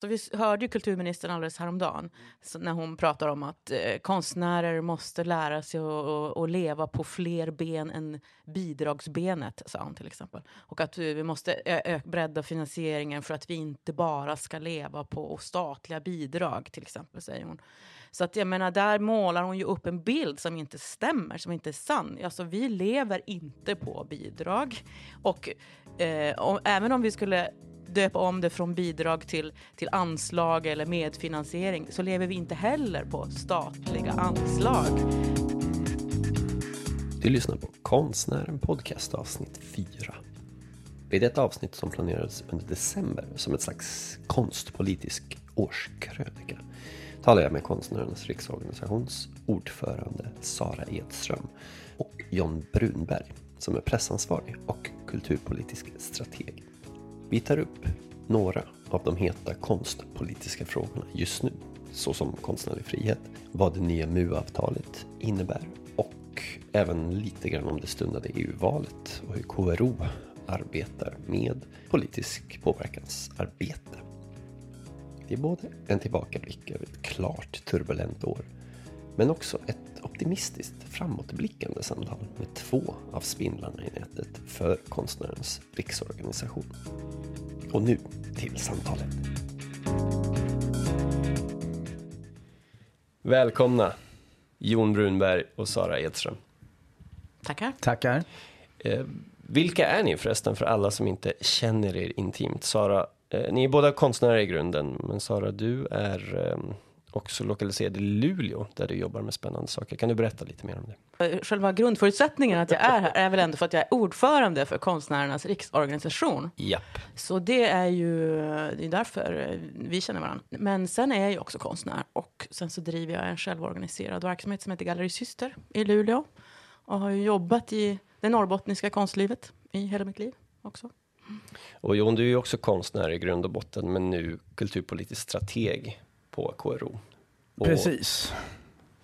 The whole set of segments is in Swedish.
Så vi hörde ju kulturministern alldeles häromdagen så när hon pratar om att eh, konstnärer måste lära sig att leva på fler ben än bidragsbenet, sa hon till exempel. Och att vi måste bredda finansieringen för att vi inte bara ska leva på statliga bidrag, till exempel, säger hon. Så att jag menar, där målar hon ju upp en bild som inte stämmer, som inte är sann. Alltså, vi lever inte på bidrag. Och, eh, om, även om vi skulle döpa om det från bidrag till, till anslag eller medfinansiering så lever vi inte heller på statliga anslag. Du lyssnar på Konstnären Podcast avsnitt 4. Det är ett avsnitt som planerades under december som ett slags konstpolitisk årskrönika talar jag med Konstnärernas riksorganisations ordförande Sara Edström och John Brunberg som är pressansvarig och kulturpolitisk strateg. Vi tar upp några av de heta konstpolitiska frågorna just nu, såsom konstnärlig frihet, vad det nya MU-avtalet innebär och även lite grann om det stundande EU-valet och hur KRO arbetar med politisk påverkansarbete. Det är både en tillbakablick över ett klart turbulent år, men också ett optimistiskt framåtblickande samtal med två av spindlarna i nätet för konstnärens riksorganisation. Och nu till samtalet. Välkomna Jon Brunberg och Sara Edström. Tackar. Tackar. Eh, vilka är ni förresten för alla som inte känner er intimt? Sara, eh, ni är båda konstnärer i grunden, men Sara, du är eh, också lokaliserad i Luleå där du jobbar med spännande saker. Kan du berätta lite mer om det? Själva grundförutsättningen att jag är här är väl ändå för att jag är ordförande för Konstnärernas riksorganisation. Japp. Så det är ju det är därför vi känner varandra. Men sen är jag ju också konstnär och sen så driver jag en självorganiserad verksamhet som heter Galleri Syster i Luleå och har ju jobbat i det norrbottniska konstlivet i hela mitt liv också. Och Jon, du är ju också konstnär i grund och botten, men nu kulturpolitisk strateg på KRO. Och Precis.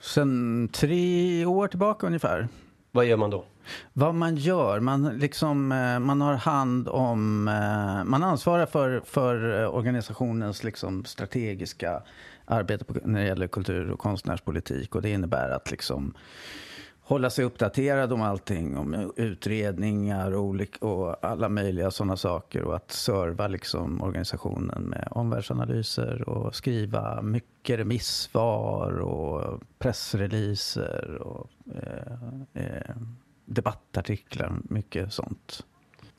Sen tre år tillbaka ungefär. Vad gör man då? Vad man gör? Man, liksom, eh, man har hand om... Eh, man ansvarar för, för eh, organisationens liksom strategiska arbete på, när det gäller kultur och konstnärspolitik. Och det innebär att liksom hålla sig uppdaterad om allting, om utredningar och, olika, och alla möjliga sådana saker och att serva liksom organisationen med omvärldsanalyser och skriva mycket remissvar och pressreleaser och eh, eh, debattartiklar, mycket sånt.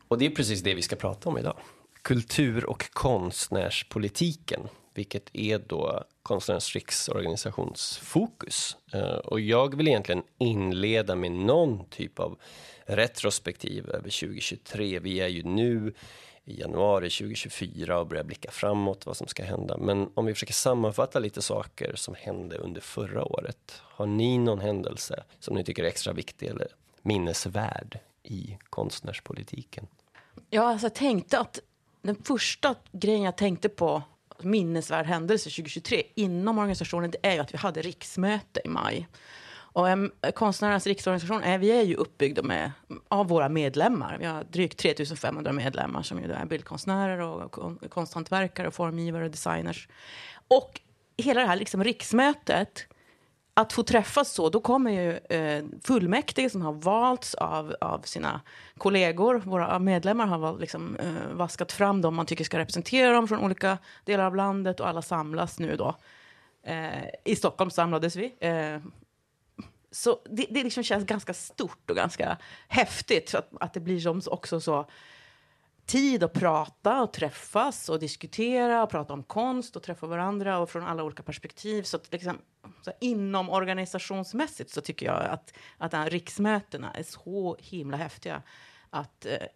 Och det är precis det vi ska prata om idag. Kultur och konstnärspolitiken vilket är då Konstnärernas riksorganisations fokus. Eh, och jag vill egentligen inleda med någon typ av retrospektiv över 2023. Vi är ju nu i januari 2024 och börjar blicka framåt vad som ska hända. Men om vi försöker sammanfatta lite saker som hände under förra året. Har ni någon händelse som ni tycker är extra viktig eller minnesvärd i konstnärspolitiken? Ja, alltså jag tänkte att den första grejen jag tänkte på minnesvärd händelse 2023 inom organisationen det är ju att vi hade riksmöte i maj. Och um, Konstnärernas riksorganisation är, vi är ju uppbyggda med, av våra medlemmar. Vi har drygt 3500 medlemmar som ju är bildkonstnärer och konsthantverkare, formgivare och designers. Och hela det här liksom riksmötet att få träffas så, då kommer ju eh, fullmäktige som har valts av, av sina kollegor, våra medlemmar har liksom, eh, vaskat fram dem man tycker ska representera dem från olika delar av landet och alla samlas nu då. Eh, I Stockholm samlades vi. Eh, så det, det liksom känns ganska stort och ganska häftigt att, att det blir som också så tid att prata och träffas och diskutera och prata om konst och träffa varandra och från alla olika perspektiv. Så, att liksom, så inom organisationsmässigt så tycker jag att, att här riksmötena är så himla häftiga. Att, eh,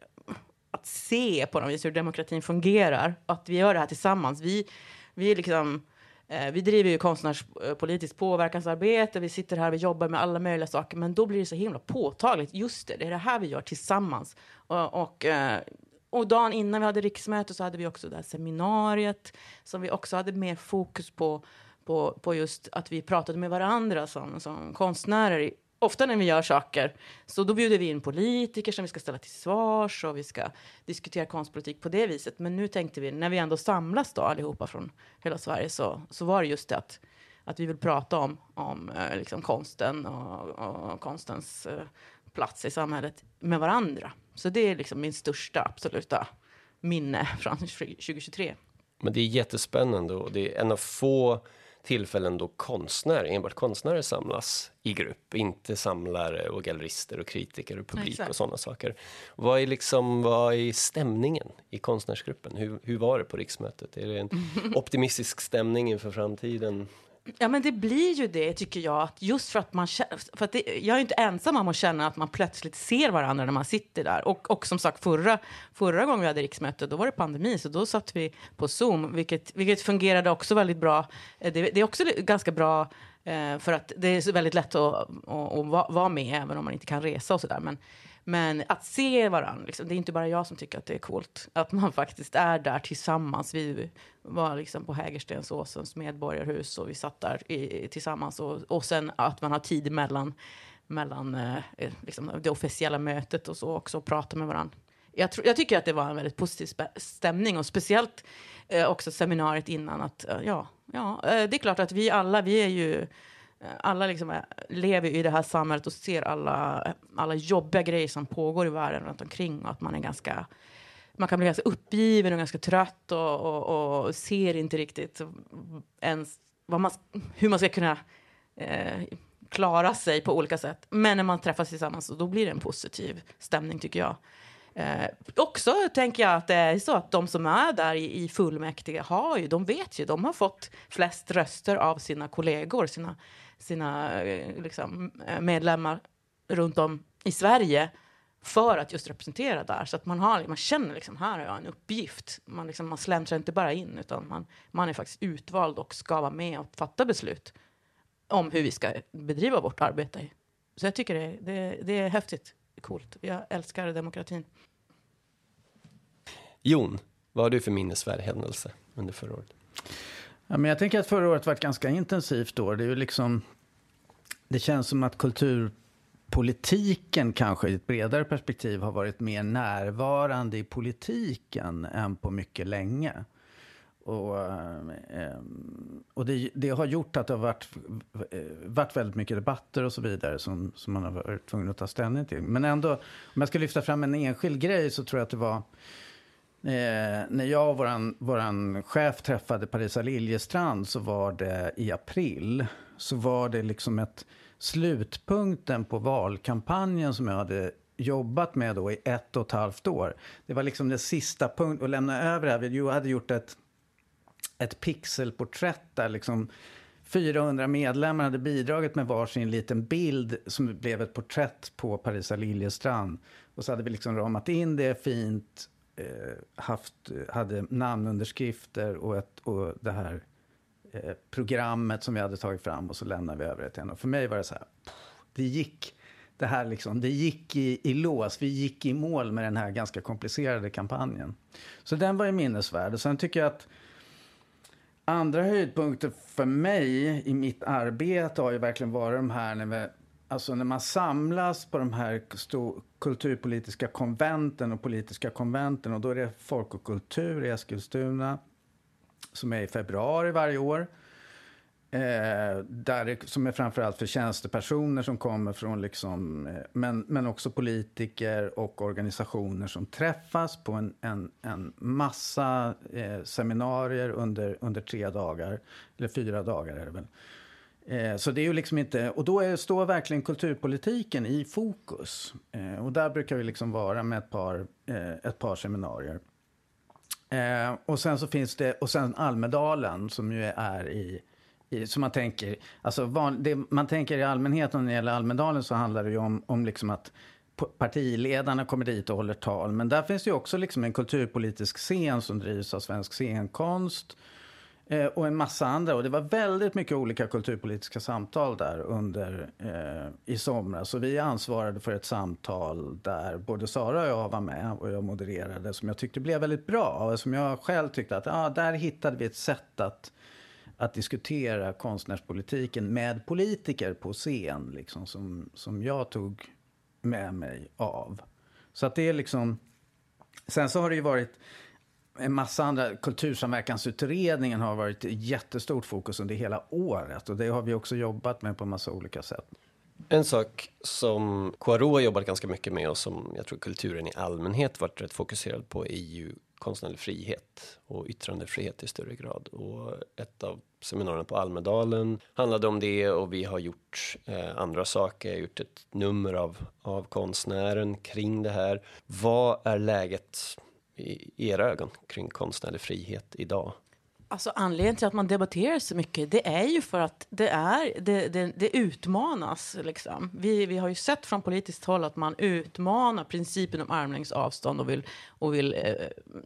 att se på något vis hur demokratin fungerar och att vi gör det här tillsammans. Vi, vi, liksom, eh, vi driver ju konstnärspolitiskt eh, påverkansarbete, vi sitter här, vi jobbar med alla möjliga saker, men då blir det så himla påtagligt. Just det, det är det här vi gör tillsammans. Och, och eh, och dagen innan vi hade riksmöte så hade vi också det här seminariet som vi också hade mer fokus på, på, på just att vi pratade med varandra som, som konstnärer ofta när vi gör saker, så då bjuder vi in politiker som vi ska ställa till svars och vi ska diskutera konstpolitik på det viset. Men nu tänkte vi, när vi ändå samlas då allihopa från hela Sverige, så, så var det just det att, att vi vill prata om, om eh, liksom konsten och, och konstens eh, plats i samhället med varandra. Så det är liksom min största absoluta minne från 2023. Men det är jättespännande och det är en av få tillfällen då konstnärer, enbart konstnärer samlas i grupp, inte samlare och gallerister och kritiker och publik Exakt. och sådana saker. Vad är liksom, vad är stämningen i konstnärsgruppen? Hur, hur var det på riksmötet? Är det en optimistisk stämning inför framtiden? Ja, men det blir ju det, tycker jag. Att just för att man för att det, Jag är inte ensam om att känna att man plötsligt ser varandra när man sitter där. Och, och som sagt, förra, förra gången vi hade riksmöte, då var det pandemi, så då satt vi på Zoom, vilket, vilket fungerade också väldigt bra. Eh, det, det är också ganska bra, eh, för att det är väldigt lätt att, att, att vara med, även om man inte kan resa och sådär. Men, men att se varandra, liksom, det är inte bara jag som tycker att det är coolt. Att man faktiskt är där tillsammans. Vi var liksom på Hägerstensåsens medborgarhus och vi satt där i, tillsammans. Och, och sen att man har tid mellan, mellan eh, eh liksom det officiella mötet och så också och prata med varandra. Jag, tro, jag, tycker att det var en väldigt positiv stämning och speciellt eh, också seminariet innan att eh, ja, ja, eh, det är klart att vi alla, vi är ju alla liksom lever i det här samhället och ser alla, alla jobbiga grejer som pågår i världen runt omkring och att man är ganska man kan bli ganska uppgiven och ganska trött och, och, och ser inte riktigt ens vad man, hur man ska kunna eh, klara sig på olika sätt. Men när man träffas tillsammans då blir det en positiv stämning tycker jag. Eh, också tänker jag att det är så att de som är där i, i fullmäktige har ju, de vet ju, de har fått flest röster av sina kollegor, sina sina eh, liksom, eh, medlemmar runt om i Sverige för att just representera där. Så att man, har, man känner liksom, här har jag en uppgift. Man, liksom, man släntrar inte bara in, utan man, man är faktiskt utvald och ska vara med och fatta beslut om hur vi ska bedriva vårt arbete. Så jag tycker det, det, det är häftigt, coolt. Jag älskar demokratin. Jon, vad har du för minnesvärd händelse under förra året? Ja, men jag tänker att förra året var ett ganska intensivt år. Det, är ju liksom, det känns som att kulturpolitiken kanske i ett bredare perspektiv har varit mer närvarande i politiken än på mycket länge. Och, eh, och det, det, har gjort att det har varit, eh, varit väldigt mycket debatter och så vidare som, som man har varit tvungen att ta ställning till. Men ändå, om jag ska lyfta fram en enskild grej så tror jag att det var Eh, när jag och våran, våran chef träffade Parisa Liljestrand så var det i april. Så var det liksom ett slutpunkten på valkampanjen som jag hade jobbat med då i ett och ett halvt år. Det var liksom den sista punkten att lämna över det här. Vi hade gjort ett, ett pixelporträtt där liksom 400 medlemmar hade bidragit med varsin liten bild som blev ett porträtt på Parisa Liljestrand. Och så hade vi liksom ramat in det fint Eh, haft, hade namnunderskrifter och, ett, och det här eh, programmet som vi hade tagit fram och så lämnade vi över det till henne. För mig var det så här, det gick, det här liksom, det gick i, i lås. Vi gick i mål med den här ganska komplicerade kampanjen. Så den var ju minnesvärd. Och sen tycker jag att andra höjdpunkter för mig i mitt arbete har ju verkligen varit de här när vi Alltså när man samlas på de här kulturpolitiska konventen och politiska konventen och då är det Folk och kultur i Eskilstuna som är i februari varje år. Eh, där det, som är framförallt för tjänstepersoner som kommer från liksom, eh, men, men också politiker och organisationer som träffas på en, en, en massa eh, seminarier under, under tre dagar, eller fyra dagar är det väl. Eh, så det är ju liksom inte, och då är, står verkligen kulturpolitiken i fokus. Eh, och där brukar vi liksom vara med ett par, eh, ett par seminarier. Eh, och sen så finns det, och sen Almedalen som ju är i, i som man tänker, alltså van, det, man tänker i allmänhet när det gäller Almedalen så handlar det ju om, om liksom att partiledarna kommer dit och håller tal. Men där finns ju också liksom en kulturpolitisk scen som drivs av Svensk scenkonst. Eh, och en massa andra. Och det var väldigt mycket olika kulturpolitiska samtal där under eh, i somras. Så vi ansvarade för ett samtal där både Sara och jag var med och jag modererade som jag tyckte blev väldigt bra. Och som jag själv tyckte att ah, där hittade vi ett sätt att att diskutera konstnärspolitiken med politiker på scen, liksom, som, som jag tog med mig av. Så att det är liksom... Sen så har det ju varit en massa andra, Kultursamverkansutredningen har varit jättestort fokus under hela året och det har vi också jobbat med på en massa olika sätt. En sak som KRO har jobbat ganska mycket med och som jag tror kulturen i allmänhet varit rätt fokuserad på är ju konstnärlig frihet och yttrandefrihet i större grad. Och ett av seminarierna på Almedalen handlade om det och vi har gjort eh, andra saker. Jag har gjort ett nummer av, av konstnären kring det här. Vad är läget i era ögon kring konstnärlig frihet idag? Alltså anledningen till att man debatterar så mycket, det är ju för att det, är, det, det, det utmanas. Liksom. Vi, vi har ju sett från politiskt håll att man utmanar principen om armlängds avstånd och vill, och vill eh,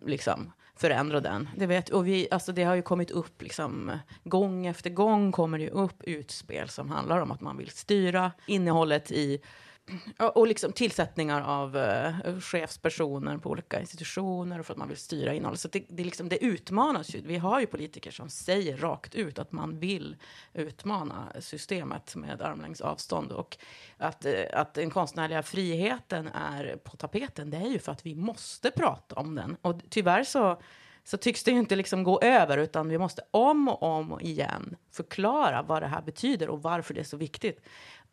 liksom förändra den. Det, vet, och vi, alltså det har ju kommit upp, liksom, gång efter gång kommer det upp utspel som handlar om att man vill styra innehållet i och liksom tillsättningar av uh, chefspersoner på olika institutioner och för att man vill styra innehållet. Så det, det, liksom, det utmanas ju. Vi har ju politiker som säger rakt ut att man vill utmana systemet med armlängds avstånd. Och att, uh, att den konstnärliga friheten är på tapeten, det är ju för att vi måste prata om den. Och tyvärr så så tycks det ju inte liksom gå över, utan vi måste om och om igen förklara vad det här betyder och varför det är så viktigt.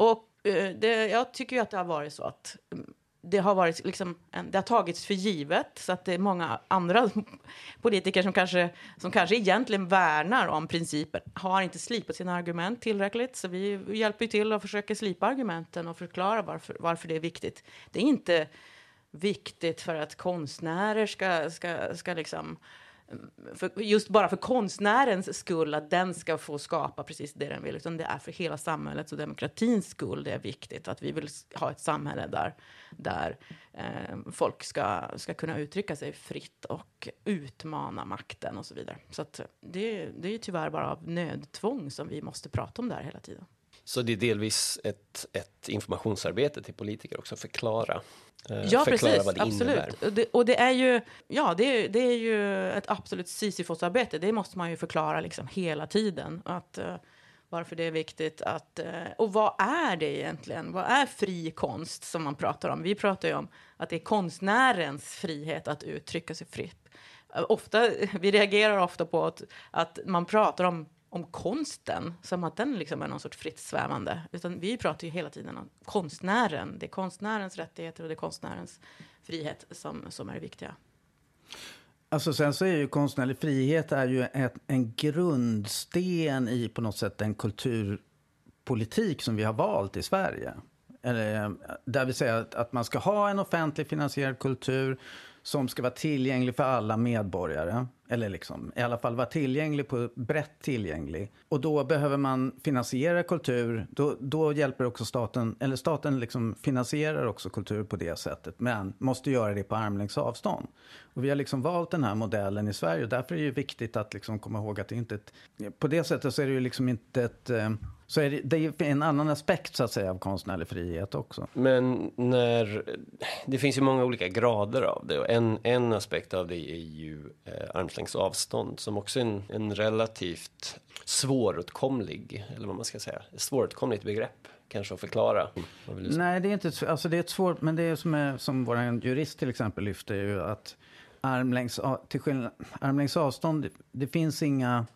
Och Eh, det, jag tycker ju att det har varit så att mm, det har, varit liksom en, det har tagits för givet, så att det är många andra politiker som kanske, som kanske egentligen värnar om principer, har inte slipat sina argument tillräckligt. Så vi hjälper till och försöker slipa argumenten och förklara varför, varför det är viktigt. Det är inte viktigt för att konstnärer ska, ska, ska liksom för, just bara för konstnärens skull, att den ska få skapa precis det den vill, utan det är för hela samhällets och demokratins skull det är viktigt att vi vill ha ett samhälle där, där eh, folk ska, ska kunna uttrycka sig fritt och utmana makten och så vidare. Så att det, det är ju tyvärr bara av nödtvång som vi måste prata om det här hela tiden. Så det är delvis ett, ett informationsarbete till politiker också, förklara Eh, ja, precis. Vad det absolut. Och det, och det, är ju, ja, det är, det är ju ett absolut Sisyfos-arbete. Det måste man ju förklara liksom hela tiden. Att, uh, varför det är viktigt att... Uh, och vad är det egentligen? Vad är fri konst som man pratar om? Vi pratar ju om att det är konstnärens frihet att uttrycka sig fritt. Uh, ofta, vi reagerar ofta på att, att man pratar om om konsten som att den liksom är någon sorts fritt svävande. Utan vi pratar ju hela tiden om konstnären. Det är konstnärens rättigheter och det är konstnärens frihet som, som är det viktiga. Alltså sen så är ju konstnärlig frihet är ju ett, en grundsten i på något sätt den kulturpolitik som vi har valt i Sverige. Eller, där vi säger att, att man ska ha en offentlig finansierad kultur som ska vara tillgänglig för alla medborgare. Eller liksom, i alla fall vara tillgänglig på brett tillgänglig. Och då behöver man finansiera kultur. Då, då hjälper också staten, eller staten liksom finansierar också kultur på det sättet. Men måste göra det på armlängds avstånd. Och vi har liksom valt den här modellen i Sverige. Och därför är det viktigt att liksom komma ihåg att det inte är ett, På det sättet så är det ju liksom inte ett eh, så är det, det är en annan aspekt så att säga av konstnärlig frihet också. Men när, det finns ju många olika grader av det och en, en aspekt av det är ju eh, armlängds avstånd som också är en, en relativt svåråtkomlig, eller vad man ska säga, svåråtkomligt begrepp kanske att förklara. Nej, det är inte alltså det är ett svårt, men det är som, är, som vår jurist till exempel lyfter ju att armlängds, till skillnad, armlängds avstånd, det finns inga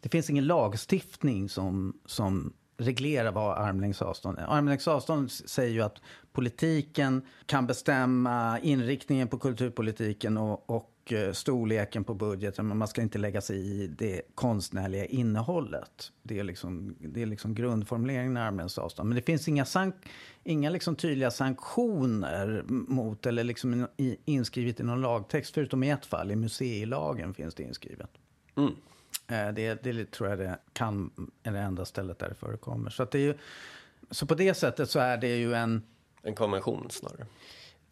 det finns ingen lagstiftning som, som reglerar vad armlängds avstånd är. Armlängds avstånd säger ju att politiken kan bestämma inriktningen på kulturpolitiken och, och eh, storleken på budgeten, men man ska inte lägga sig i det konstnärliga innehållet. Det är liksom, det är liksom grundformuleringen i armlängds avstånd. Men det finns inga, sank, inga liksom tydliga sanktioner mot, eller liksom inskrivet i någon lagtext, förutom i ett fall, i museilagen finns det inskrivet. Mm. Eh, det, det tror jag det kan, är det enda stället där det förekommer. Så, att det är ju, så på det sättet så är det ju en... En konvention snarare?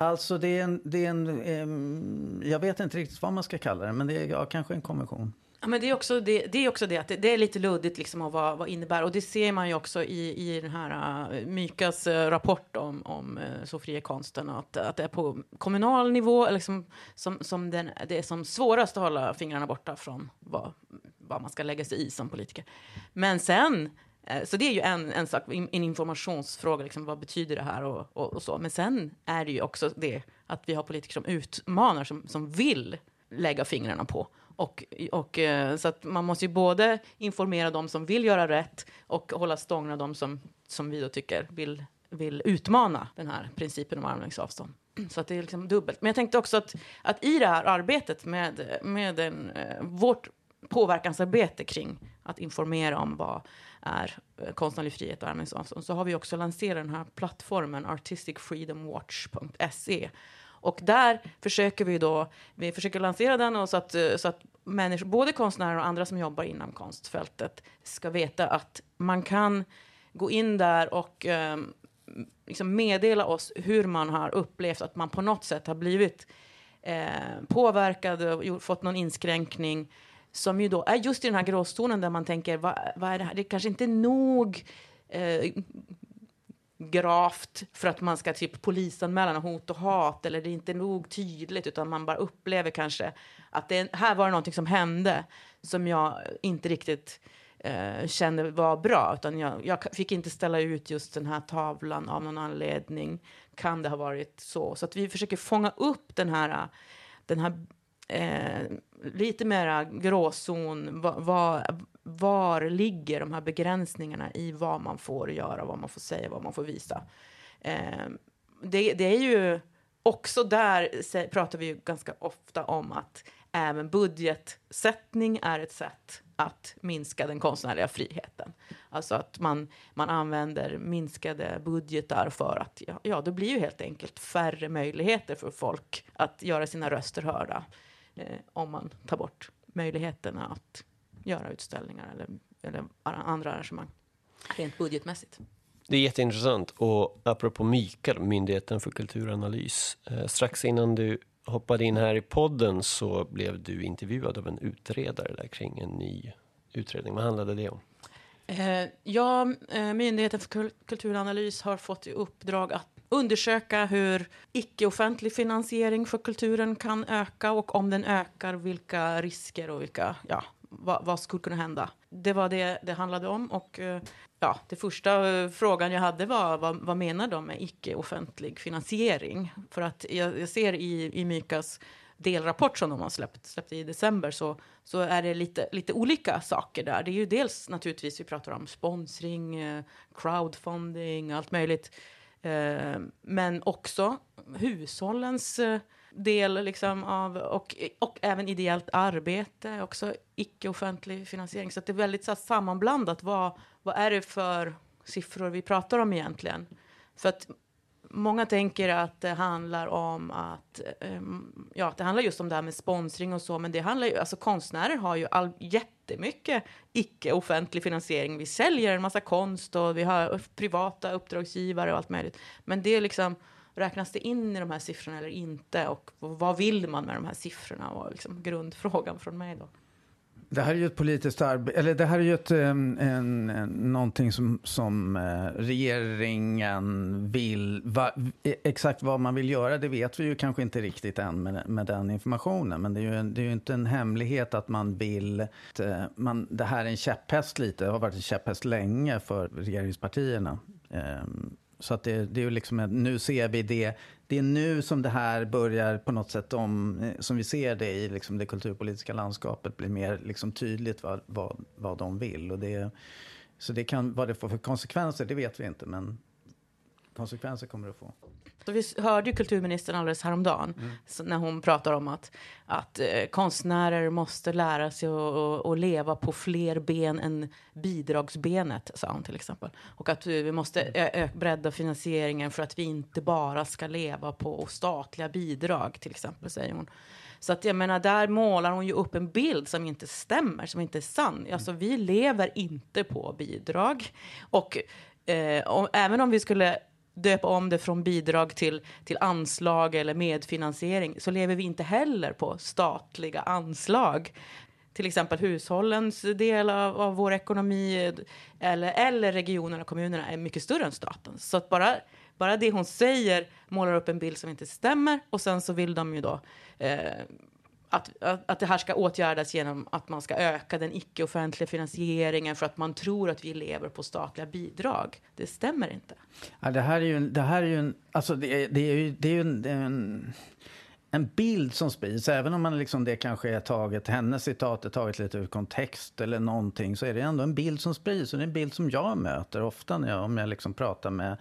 Alltså det är en, det är en eh, jag vet inte riktigt vad man ska kalla det, men det är ja, kanske en konvention. Ja, men det är också det, det, är också det att det, det är lite luddigt liksom av vad, vad innebär. Och det ser man ju också i, i den här uh, Mykas uh, rapport om, om uh, så fria konsten. Att, att det är på kommunal nivå liksom, som, som den, det är som svårast att hålla fingrarna borta från vad vad man ska lägga sig i som politiker. Men sen, Eh, så det är ju en, en sak, en informationsfråga, liksom, vad betyder det här och, och, och, så. Men sen är det ju också det att vi har politiker som utmanar, som, som vill lägga fingrarna på. Och, och, eh, så att man måste ju både informera de som vill göra rätt och hålla stången de som, som vi då tycker vill, vill utmana den här principen om armlängds avstånd. Så att det är liksom dubbelt. Men jag tänkte också att, att i det här arbetet med, med en, eh, vårt påverkansarbete kring att informera om vad är eh, konstnärlig frihet och armlängds avstånd så har vi också lanserat den här plattformen artisticfreedomwatch.se och där försöker vi då, vi försöker lansera den och så att, eh, så att människor, både konstnärer och andra som jobbar inom konstfältet ska veta att man kan gå in där och eh, liksom meddela oss hur man har upplevt att man på något sätt har blivit eh, påverkad och fått någon inskränkning som ju då är just i den här gråzonen där man tänker, vad, vad är det här? Det kanske inte är nog eh, gravt för att man ska typ polisanmäla hot och hat eller det är inte nog tydligt utan man bara upplever kanske att det, här var det någonting som hände som jag inte riktigt eh, kände var bra utan jag, jag, fick inte ställa ut just den här tavlan av någon anledning. Kan det ha varit så? Så att vi försöker fånga upp den här, den här eh, lite mera gråzon. Vad, var ligger de här begränsningarna i vad man får göra, vad man får säga, vad man får visa. Eh, det, det, är ju också där pratar vi ju ganska ofta om att även budgetsättning är ett sätt att minska den konstnärliga friheten. Alltså att man, man använder minskade budgetar för att, ja, ja, det blir ju helt enkelt färre möjligheter för folk att göra sina röster hörda eh, om man tar bort möjligheterna att göra utställningar eller, eller andra arrangemang rent budgetmässigt. Det är jätteintressant. Och apropå Mikael, Myndigheten för kulturanalys. Eh, strax innan du hoppade in här i podden så blev du intervjuad av en utredare där kring en ny utredning. Vad handlade det om? Eh, ja, eh, Myndigheten för kulturanalys har fått i uppdrag att undersöka hur icke-offentlig finansiering för kulturen kan öka och om den ökar, vilka risker och vilka ja, vad, vad, skulle kunna hända? Det var det det handlade om. Och eh, ja, det första eh, frågan jag hade var vad, vad menar de med icke-offentlig finansiering? För att jag, jag, ser i, i Mykas delrapport som de har släppt, släppt i december så, så är det lite, lite olika saker där. Det är ju dels naturligtvis, vi pratar om sponsring, eh, crowdfunding, allt möjligt. Eh, men också hushållens eh, del liksom av, och, och även ideellt arbete, också icke-offentlig finansiering. Så det är väldigt så här, sammanblandat. Vad, vad är det för siffror vi pratar om egentligen? För att många tänker att det handlar om att, um, ja, det handlar just om det här med sponsring och så, men det handlar ju, alltså konstnärer har ju all, jättemycket icke-offentlig finansiering. Vi säljer en massa konst och vi har privata uppdragsgivare och allt möjligt. Men det är liksom, räknas det in i de här siffrorna eller inte? Och vad vill man med de här siffrorna? Och liksom grundfrågan från mig då. Det här är ju ett politiskt arbete, eller det här är ju ett, en, en, någonting som, som eh, regeringen vill, va, e, exakt vad man vill göra, det vet vi ju kanske inte riktigt än med, med den informationen. Men det är, ju, det är ju inte en hemlighet att man vill, att man, det här är en käpphäst lite, det har varit en käpphäst länge för regeringspartierna. Så att det, det är liksom, nu ser vi det. Det är nu som det här börjar på något sätt om, eh, som vi ser det i liksom det kulturpolitiska landskapet, blir mer liksom tydligt vad, vad, vad de vill. Och det, så det kan, vad det får för konsekvenser, det vet vi inte, men konsekvenser kommer det att få. Vi hörde ju kulturministern alldeles häromdagen mm. när hon pratar om att, att eh, konstnärer måste lära sig att leva på fler ben än bidragsbenet, sa hon till exempel. Och att vi måste bredda finansieringen för att vi inte bara ska leva på statliga bidrag, till exempel, säger hon. Så att jag menar, där målar hon ju upp en bild som inte stämmer, som inte är sann. Alltså, vi lever inte på bidrag. Och, eh, och även om vi skulle döpa om det från bidrag till, till anslag eller medfinansiering så lever vi inte heller på statliga anslag. Till exempel hushållens del av, av vår ekonomi eller, eller regionerna och kommunerna är mycket större än staten. Så att bara, bara det hon säger målar upp en bild som inte stämmer och sen så vill de ju då eh, att, att, att det här ska åtgärdas genom att man ska öka den icke-offentliga finansieringen för att man tror att vi lever på statliga bidrag. Det stämmer inte. Ja, det här är ju en, det här är ju en, alltså det, det är ju, det är ju en, en, en bild som sprids. Även om man liksom det kanske är taget, hennes citat är taget lite ur kontext eller någonting, så är det ändå en bild som sprids. Och det är en bild som jag möter ofta när jag, om jag liksom pratar med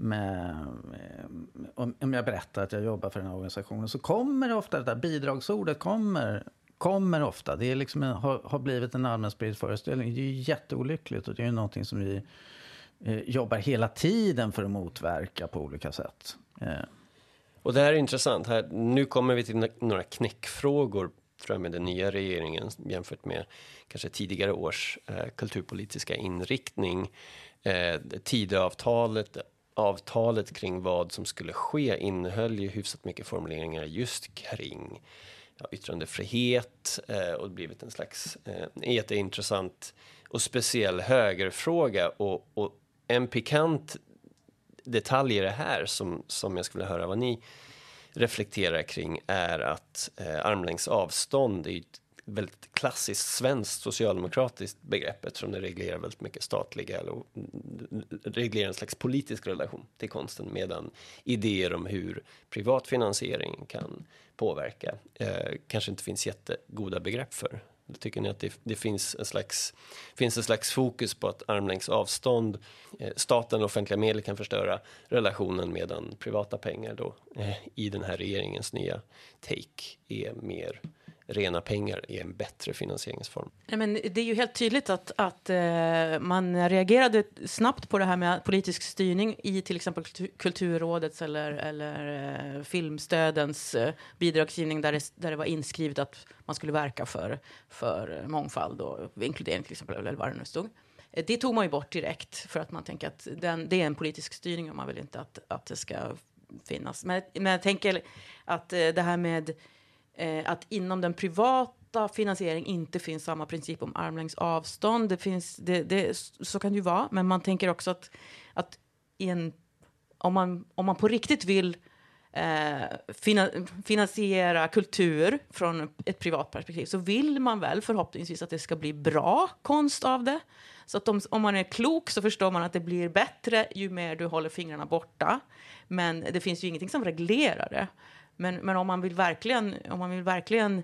med, eh, om jag berättar att jag jobbar för den här organisationen så kommer det ofta det där bidragsordet kommer, kommer ofta. Det är liksom en, har, har blivit en allmänspridd föreställning. Det är ju jätteolyckligt och det är ju någonting som vi eh, jobbar hela tiden för att motverka på olika sätt. Eh. Och det här är intressant. Här, nu kommer vi till några knäckfrågor tror jag, med den nya regeringen jämfört med kanske tidigare års eh, kulturpolitiska inriktning. Eh, Tidöavtalet avtalet kring vad som skulle ske innehöll ju hyfsat mycket formuleringar just kring ja, yttrandefrihet eh, och blivit en slags eh, jätteintressant och speciell högerfråga. Och, och en pikant detalj i det här som, som jag skulle höra vad ni reflekterar kring är att eh, armlängds avstånd är ett väldigt klassiskt svenskt socialdemokratiskt begrepp eftersom det reglerar väldigt mycket statliga eller reglerar en slags politisk relation till konsten medan idéer om hur privat finansiering kan påverka eh, kanske inte finns jättegoda begrepp för. Tycker ni att det, det, finns, en slags, finns en slags fokus på att armlängds avstånd, eh, staten och offentliga medel kan förstöra relationen medan privata pengar då eh, i den här regeringens nya take är mer rena pengar är en bättre finansieringsform. Men det är ju helt tydligt att, att eh, man reagerade snabbt på det här med politisk styrning i till exempel Kulturrådets eller, eller eh, filmstödens eh, bidragsgivning där det, där det var inskrivet att man skulle verka för, för mångfald och inkludering till exempel, eller vad det nu stod. Det tog man ju bort direkt för att man tänker att den, det är en politisk styrning och man vill inte att, att det ska finnas. Men, men jag tänker att det här med eh, att inom den privata finansiering inte finns samma princip om armlängds avstånd. Det finns, det, det, så kan det ju vara, men man tänker också att, att en, om, man, om man på riktigt vill eh, fina, finansiera kultur från ett privat perspektiv så vill man väl förhoppningsvis att det ska bli bra konst av det. Så att om, om man är klok så förstår man att det blir bättre ju mer du håller fingrarna borta. Men det finns ju ingenting som reglerar det. Men, men om, man vill verkligen, om man vill verkligen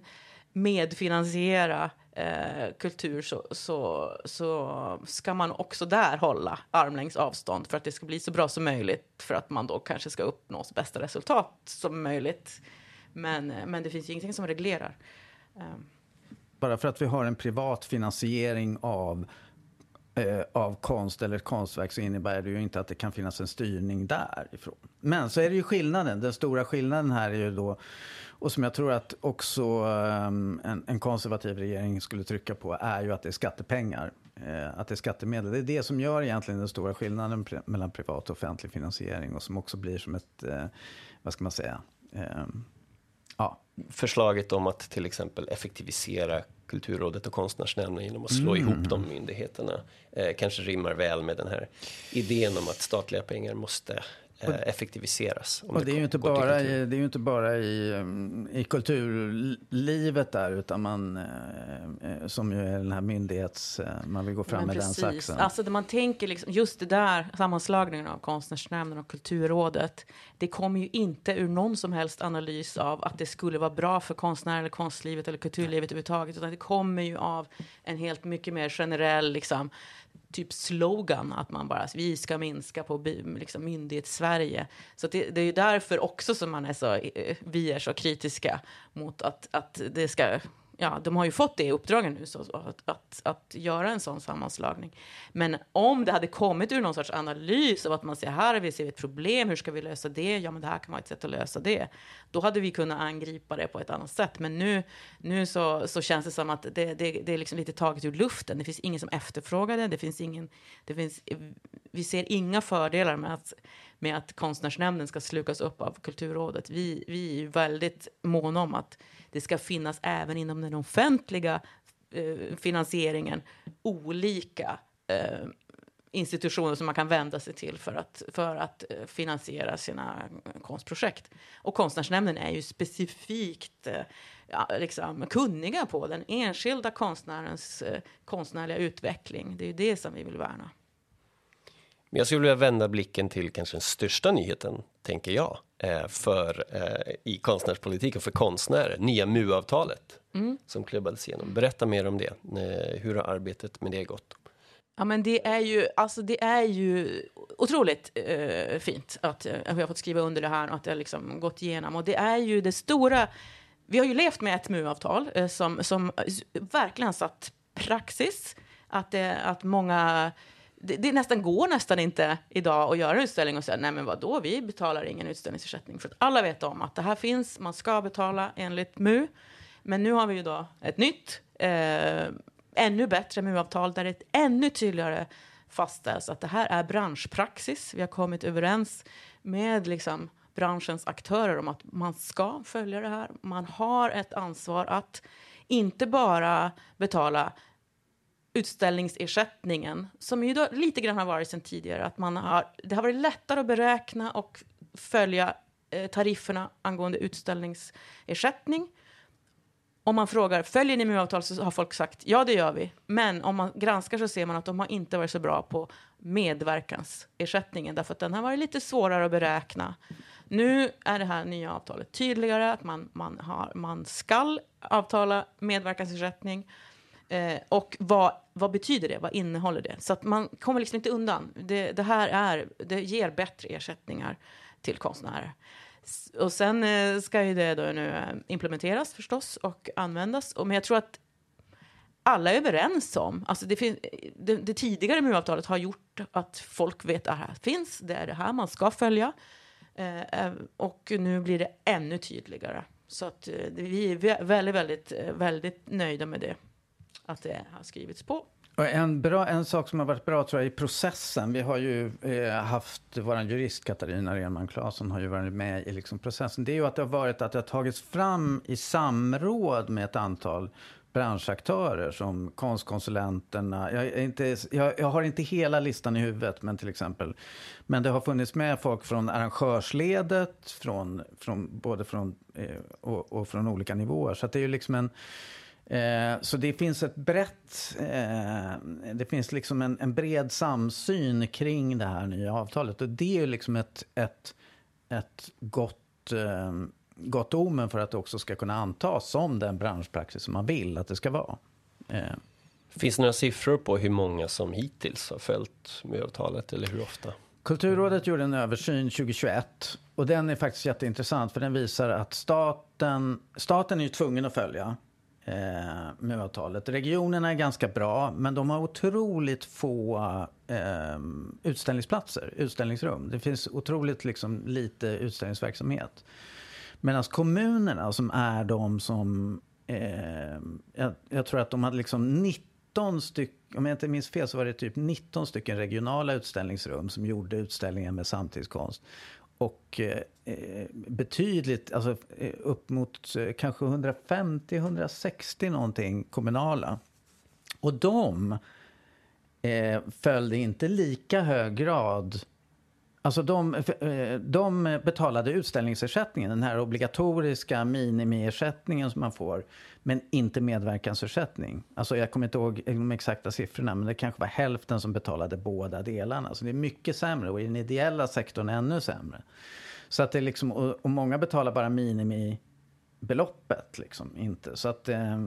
medfinansiera eh, kultur så, så, så ska man också där hålla armlängds avstånd för att det ska bli så bra som möjligt för att man då kanske ska uppnå så bästa resultat som möjligt. Men, men det finns ju ingenting som reglerar. Eh. Bara för att vi har en privat finansiering av eh, Eh, av konst eller konstverk så innebär det ju inte att det kan finnas en styrning därifrån. Men så är det ju skillnaden. Den stora skillnaden här är ju då och som jag tror att också eh, en, en, konservativ regering skulle trycka på är ju att det är skattepengar. Eh, att det är skattemedel. Det är det som gör egentligen den stora skillnaden pre mellan privat och offentlig finansiering och som också blir som ett, eh, vad ska man säga, eh, ja. Förslaget om att till exempel effektivisera Kulturrådet och Konstnärsnämnden genom att slå mm. ihop de myndigheterna eh, kanske rimmar väl med den här idén om att statliga pengar måste effektiviseras. och det, det, är ju inte bara i, det är ju inte bara i, i kulturlivet där, utan man, eh, eh, som ju är den här myndighets... Eh, man vill gå fram Men med precis. den saxen. Alltså man tänker, liksom, just det där, sammanslagningen av Konstnärsnämnden och Kulturrådet, det kommer ju inte ur någon som helst analys av att det skulle vara bra för konstnärer, eller konstlivet eller kulturlivet överhuvudtaget, utan det kommer ju av en helt mycket mer generell liksom, typ slogan att man bara vi ska minska på liksom, myndighets-Sverige. Så det, det är ju därför också som man är så, eh, vi är så kritiska mot att, att det ska ja, de har ju fått det uppdraget nu, så, att, att, att, göra en sån sammanslagning. Men om det hade kommit ur någon sorts analys av att man säger här vi ser ett problem, hur ska vi lösa det? Ja, men det här kan vara ett sätt att lösa det. Då hade vi kunnat angripa det på ett annat sätt. Men nu, nu så, så känns det som att det, det, det är liksom lite taget ur luften. Det finns ingen som efterfrågar det. Det finns ingen, det finns, vi ser inga fördelar med att med att konstnärsnämnden ska slukas upp av Kulturrådet. Vi, vi är väldigt måna om att det ska finnas även inom den offentliga eh, finansieringen olika eh, institutioner som man kan vända sig till för att, för att eh, finansiera sina konstprojekt. Och Konstnärsnämnden är ju specifikt eh, ja, liksom, kunniga på den enskilda konstnärens eh, konstnärliga utveckling. Det är ju det som vi vill värna. Men jag skulle vilja vända blicken till kanske den största nyheten, tänker jag, eh, för, eh, i konstnärspolitiken för konstnärer, nya MU-avtalet mm. som klubbades igenom. Berätta mer om det. Eh, hur har arbetet med det gått? Ja, men det är ju, alltså det är ju otroligt eh, fint att, att vi har fått skriva under det här och att det har liksom gått igenom. Och det är ju det stora... Vi har ju levt med ett MU-avtal eh, som, som verkligen satt praxis. Att, det, att många det, det, nästan går nästan inte idag att göra en utställning och säga nej men vadå, vi betalar ingen utställningsersättning. För att alla vet om att det här finns, man ska betala enligt MU. Men nu har vi ju då ett nytt, eh, ännu bättre MU-avtal där det ännu tydligare fastställs att det här är branschpraxis. Vi har kommit överens med liksom branschens aktörer om att man ska följa det här. Man har ett ansvar att inte bara betala utställningsersättningen, som ju då lite grann har varit sen tidigare, att man har, det har varit lättare att beräkna och följa eh, tarifferna angående utställningsersättning. Om man frågar, följer ni MU-avtal så har folk sagt, ja det gör vi. Men om man granskar så ser man att de har inte varit så bra på medverkansersättningen, därför att den har varit lite svårare att beräkna. Nu är det här nya avtalet tydligare, att man, man, har, man skall avtala medverkansersättning. Eh, och vad, vad betyder det? Vad innehåller det? Så att man kommer liksom inte undan. Det, det här är, det ger bättre ersättningar till konstnärer. Och sen eh, ska ju det då nu eh, implementeras förstås och användas. Och, men jag tror att alla är överens om, alltså det, fin, det, det tidigare MU-avtalet har gjort att folk vet att det här finns, det är det här man ska följa. Eh, eh och nu blir det ännu tydligare. Så att eh, vi är väldigt, väldigt, eh, väldigt nöjda med det att det har skrivits på. Och en, bra, en sak som har varit bra tror jag i processen, vi har ju eh, haft, vår jurist Katarina Renman Claesson har ju varit med i liksom processen, det är ju att det har varit att det har tagits fram i samråd med ett antal branschaktörer som konstkonsulenterna. Jag, är inte, jag, jag, har inte hela listan i huvudet, men till exempel. Men det har funnits med folk från arrangörsledet, från, från, både från, eh, och, och, från olika nivåer. Så det är ju liksom en Eh, så det finns ett brett, eh, det finns liksom en, en, bred samsyn kring det här nya avtalet. Och det är ju liksom ett, ett, ett gott, eh, gott omen för att det också ska kunna antas som den branschpraxis som man vill att det ska vara. Eh. Finns det några siffror på hur många som hittills har följt med avtalet eller hur ofta? Kulturrådet gjorde en översyn 2021 och den är faktiskt jätteintressant för den visar att staten, staten är ju tvungen att följa eh, MU-avtalet. Regionerna är ganska bra, men de har otroligt få eh, utställningsplatser, utställningsrum. Det finns otroligt liksom, lite utställningsverksamhet. Medan kommunerna, som är de som... Eh, jag, jag, tror att de hade liksom 19 stycken, om jag inte minns fel så var det typ 19 stycken regionala utställningsrum som gjorde utställningar med samtidskonst. Och eh, eh, betydligt, alltså eh, upp mot eh, kanske 150-160 någonting kommunala. Och de eh, följde inte lika hög grad Alltså de, eh, de betalade utställningsersättningen, den här obligatoriska minimiersättningen som man får, men inte medverkansersättning. Alltså jag kommer inte ihåg de exakta siffrorna, men det kanske var hälften som betalade båda delarna. Så det är mycket sämre och i den ideella sektorn ännu sämre. Så att det är liksom, och, många betalar bara minimibeloppet, liksom, inte. Så att eh, eh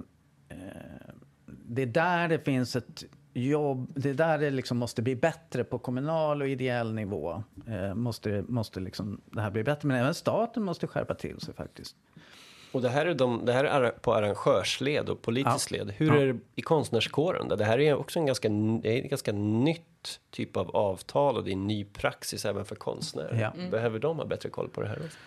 det är där det finns ett jobb, det är där det liksom måste bli bättre på kommunal och ideell nivå. Eh, måste måste liksom det här bli bättre. Men även staten måste skärpa till sig faktiskt. Och det här är, de, det här är på arrangörsled och politiskt ja. led. Hur ja. är det i konstnärskåren? Det här är också en ganska, det är en ganska nytt typ av avtal och det är en ny praxis även för konstnärer. Ja. Mm. Behöver de ha bättre koll på det här? Också?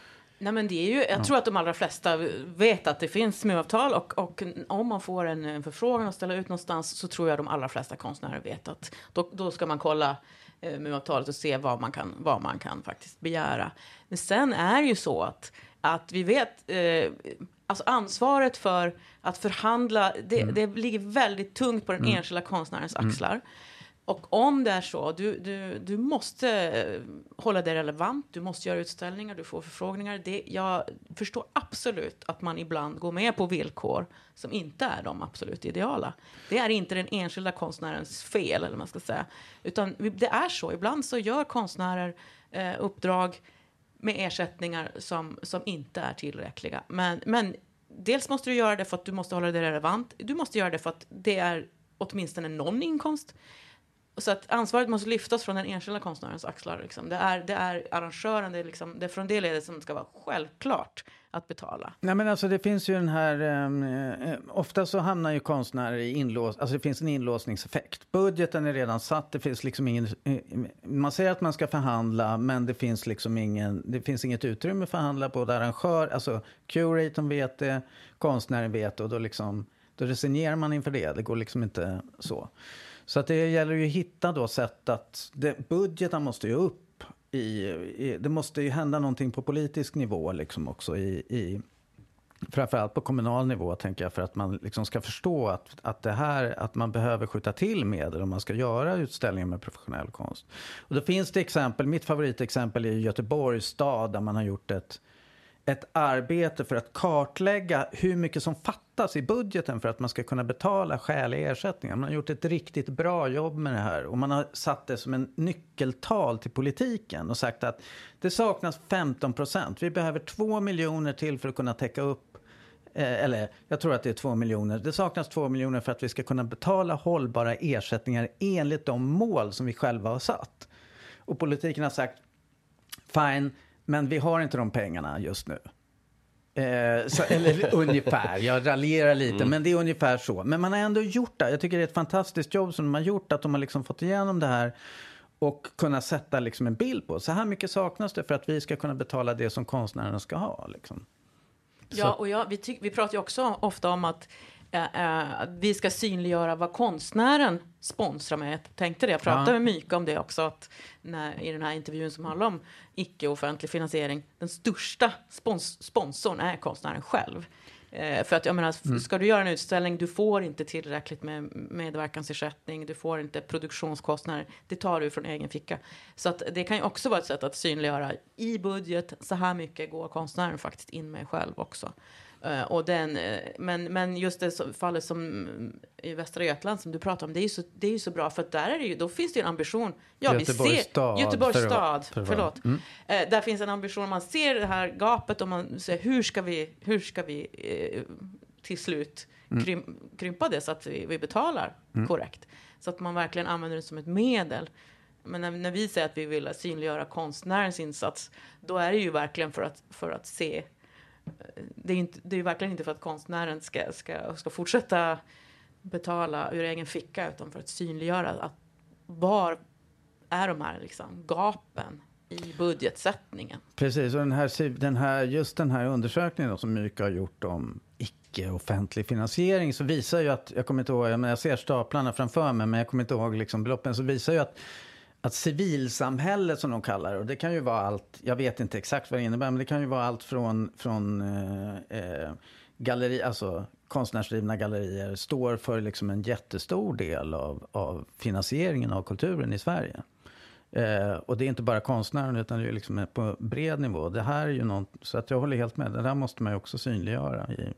Nej, men det är ju, jag ja. tror att de allra flesta vet att det finns SMU-avtal och, och om man får en förfrågan att ställa ut någonstans så tror jag de allra flesta konstnärer vet att då, då ska man kolla eh, MU-avtalet och se vad man, kan, vad man kan faktiskt begära. Men sen är det ju så att, att vi vet, eh, alltså ansvaret för att förhandla, det, mm. det ligger väldigt tungt på den mm. enskilda konstnärens mm. Och om det är så, du, du, du måste eh, hålla det relevant, du måste göra utställningar, du får förfrågningar. Det, jag förstår absolut att man ibland går med på villkor som inte är de absolut ideala. Det är inte den enskilda konstnärens fel, eller man ska säga. Utan det är så, ibland så gör konstnärer eh, uppdrag med ersättningar som, som inte är tillräckliga. Men, men dels måste du göra det för att du måste hålla det relevant. Du måste göra det för att det är åtminstone någon inkomst. Så att ansvaret måste lyftas från den enskilda konstnärens axlar. Liksom. Det, är, det är arrangören, det är, liksom, det är från det ledet som ska vara självklart att betala. Nej men alltså det finns ju den här, ehm, eh, ofta så hamnar ju konstnärer i inlås, alltså det finns en inlåsningseffekt. Budgeten är redan satt, det finns liksom ingen, eh, man säger att man ska förhandla men det finns liksom ingen, det finns inget utrymme att förhandla. Både arrangör, alltså curatorn vet det, konstnären vet det och då liksom, då resignerar man inför det. Det går liksom inte så. Så att det gäller ju att hitta då sätt att, det, budgeten måste ju upp. I, i, det måste ju hända någonting på politisk nivå liksom också i, i Framförallt på kommunal nivå tänker jag för att man liksom ska förstå att, att det här att man behöver skjuta till medel om man ska göra utställningar med professionell konst. Och då finns det exempel, mitt favoritexempel är Göteborgs stad där man har gjort ett ett arbete för att kartlägga hur mycket som fattas i budgeten för att man ska kunna betala skäliga ersättningar. Man har gjort ett riktigt bra jobb med det här och man har satt det som en nyckeltal till politiken och sagt att det saknas 15 procent. Vi behöver 2 miljoner till för att kunna täcka upp eh, eller jag tror att det är 2 miljoner. Det saknas 2 miljoner för att vi ska kunna betala hållbara ersättningar enligt de mål som vi själva har satt. Och politiken har sagt, fine, men vi har inte de pengarna just nu. Eh, så, eller ungefär, jag raljerar lite, mm. men det är ungefär så. Men man har ändå gjort det. Jag tycker det är ett fantastiskt jobb som de har gjort, att de har liksom fått igenom det här och kunna sätta liksom en bild på. Så här mycket saknas det för att vi ska kunna betala det som konstnärerna ska ha. Liksom. Ja, och ja, vi, vi pratar ju också ofta om att eh, vi ska synliggöra vad konstnären sponsrar med. Jag tänkte det, jag pratade ja. med Myka om det också, att när, i den här intervjun som handlar om icke-offentlig finansiering, den största spons sponsorn är konstnären själv. Eh, för att jag menar, mm. ska du göra en utställning, du får inte tillräckligt med medverkansersättning, du får inte produktionskostnader, det tar du från egen ficka. Så att det kan ju också vara ett sätt att synliggöra i budget, så här mycket går konstnären faktiskt in med själv också. Uh, och den, uh, men, men just det fallet som i Västra Götaland som du pratar om, det är ju så, det är så bra för där är det ju, då finns det ju en ambition. Ja, Göteborgs vi ser, stad. Göteborgs för, stad, för, förlåt. Mm. Uh, där finns en ambition, man ser det här gapet och man säger hur ska vi, hur ska vi till slut mm. krym, krympa det så att vi, vi betalar mm. korrekt. Så att man verkligen använder det som ett medel. Men när, när vi säger att vi vill synliggöra konstnärens insats, då är det ju verkligen för att, för att se det är, inte, det är verkligen inte för att konstnären ska, ska, ska fortsätta betala ur egen ficka utan för att synliggöra att var är de här liksom, gapen i budgetsättningen. Precis, och den här, den här, just den här undersökningen som Myka har gjort om icke-offentlig finansiering så visar ju att, jag kommer inte ihåg, jag ser staplarna framför mig men jag kommer inte ihåg liksom beloppen, så visar ju att att civilsamhället som de kallar det, och det kan ju vara allt, jag vet inte exakt vad det innebär, men det kan ju vara allt från, från eh, eh galleri, alltså konstnärsdrivna gallerier, står för liksom en jättestor del av, av finansieringen av kulturen i Sverige. Eh, och det är inte bara konstnären utan det är liksom på bred nivå. Det här är ju något, så att jag håller helt med, det där måste man ju också synliggöra i,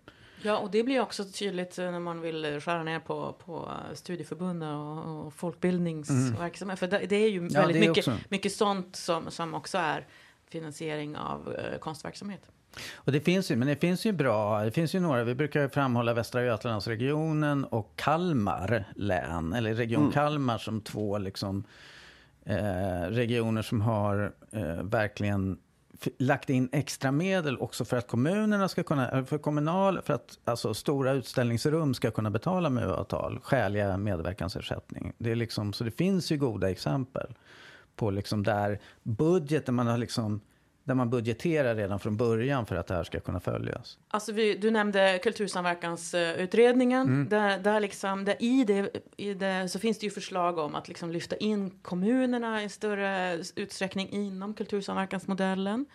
Ja, och det blir också tydligt när man vill skära ner på, på studieförbunden och, och folkbildningsverksamhet. Mm. För det, är ju ja, väldigt är mycket, mycket sånt som, som också är finansiering av eh, konstverksamhet. Och det finns ju, men det finns ju bra, det finns ju några, vi brukar framhålla Västra Götalandsregionen och Kalmar län, eller Region mm. Kalmar som två liksom, eh, regioner som har eh, verkligen lagt in extra medel också för att kommunerna ska kunna, eh, för kommunal, för att alltså stora utställningsrum ska kunna betala MU-avtal, skäliga medverkansersättning. Det är liksom, så det finns ju goda exempel på liksom där budgeten, man har liksom där man budgeterar redan från början för att det här ska kunna följas. Alltså vi, du nämnde kultursamverkansutredningen. Mm. Där, där, liksom, där i, det, i det så finns det ju förslag om att liksom lyfta in kommunerna i större utsträckning inom kultursamverkansmodellen.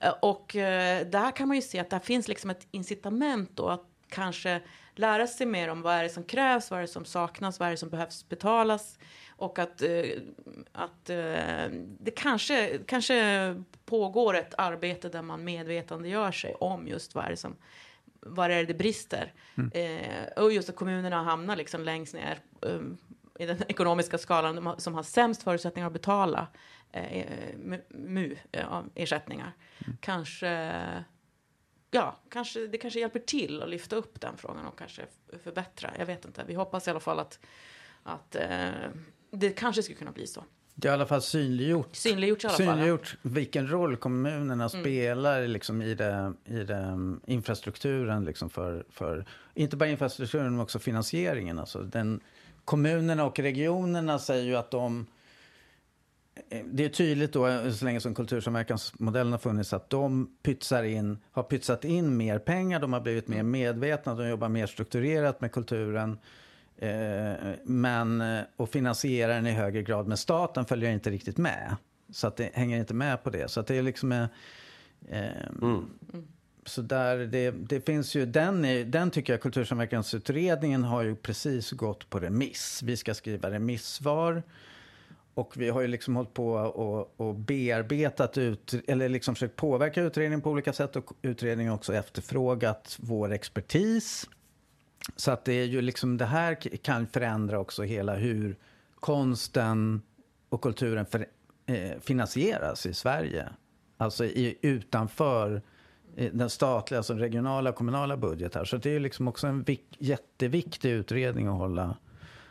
Eh, och eh, där kan man ju se att det finns liksom ett incitament då att kanske lära sig mer om vad är det som krävs, vad är det som saknas, vad är det som behövs betalas. Och att, eh, att eh, det kanske, kanske pågår ett arbete där man medvetandegör sig om just vad är det som var är det brister? Mm. Eh, och just att kommunerna hamnar liksom längst ner i den ekonomiska skalan som har sämst förutsättningar att betala eh, MU-ersättningar. Mm. Kanske, ja, kanske, det kanske hjälper till att lyfta upp den frågan och kanske förbättra. Jag vet inte. Vi hoppas i alla fall att, att eh, det kanske skulle kunna bli så. Det har i alla fall synliggjort, synliggjort, i alla synliggjort fall, ja. vilken roll kommunerna mm. spelar liksom i, det, i det, mm, infrastrukturen. Liksom för, för, inte bara infrastrukturen, men också finansieringen. Alltså den, kommunerna och regionerna säger ju att de... Eh, det är tydligt då, så länge som kultursamverkansmodellen har funnits, att de pytsar in, har pytsat in mer pengar, de har blivit mer mm. medvetna, de jobbar mer strukturerat med kulturen. Eh, men, eh, och finansierar den i högre grad. Men staten följer inte riktigt med. Så att det hänger inte med på det. Så att det är liksom... Eh, mm. Så där, det, det finns ju, den, är, den tycker jag Kultursamverkansutredningen har ju precis gått på remiss. Vi ska skriva remissvar. Och vi har ju liksom hållit på och, och bearbetat ut, eller liksom försökt påverka utredningen på olika sätt och utredningen också efterfrågat vår expertis. Så att det är ju liksom, det här kan förändra också hela hur konsten och kulturen för, eh, finansieras i Sverige. Alltså i, utanför den statliga, alltså regionala och kommunala budgetar. Så det är liksom också en vik, jätteviktig utredning att hålla,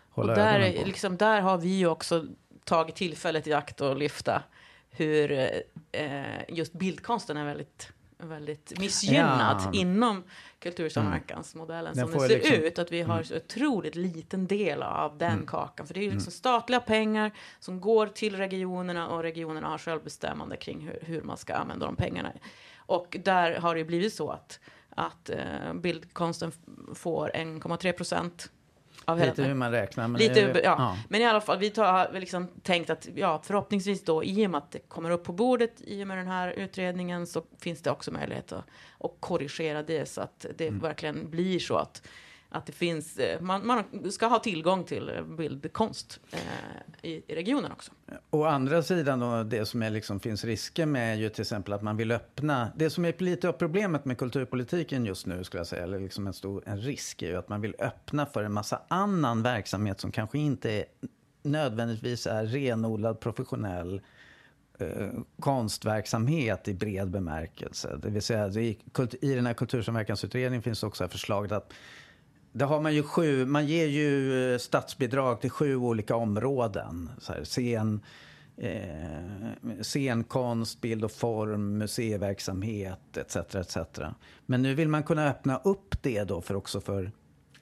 hålla och där, ögonen på. Liksom, där har vi ju också tagit tillfället i akt att lyfta hur eh, just bildkonsten är väldigt väldigt missgynnad ja. inom kultursamverkansmodellen mm. som det ser liksom, ut. Att vi har mm. så otroligt liten del av den mm. kakan. För det är ju liksom mm. statliga pengar som går till regionerna och regionerna har självbestämmande kring hur, hur man ska använda de pengarna. Och där har det blivit så att, att eh, bildkonsten får 1,3 procent av Lite hur man räknar. Men, Lite, ja. ja. men i alla fall, vi har liksom tänkt att ja, förhoppningsvis då i och med att det kommer upp på bordet i och med den här utredningen så finns det också möjlighet att, att korrigera det så att det mm. verkligen blir så att att det finns, eh, man, man ska ha tillgång till bildkonst eh, i, i, regionen också. Å andra sidan då, det som är liksom, finns risker med är ju till exempel att man vill öppna, det som är lite av problemet med kulturpolitiken just nu skulle jag säga, eller liksom en stor en risk är ju att man vill öppna för en massa annan verksamhet som kanske inte är, nödvändigtvis är renodlad professionell eh, konstverksamhet i bred bemärkelse. Det vill säga, i, i den här kultursamverkansutredningen finns också förslaget att det har man ju sju, man ger ju eh, statsbidrag till sju olika områden. Så här, scen, eh, scenkonst, bild och form, museiverksamhet etc. etc. Men nu vill man kunna öppna upp det då för också för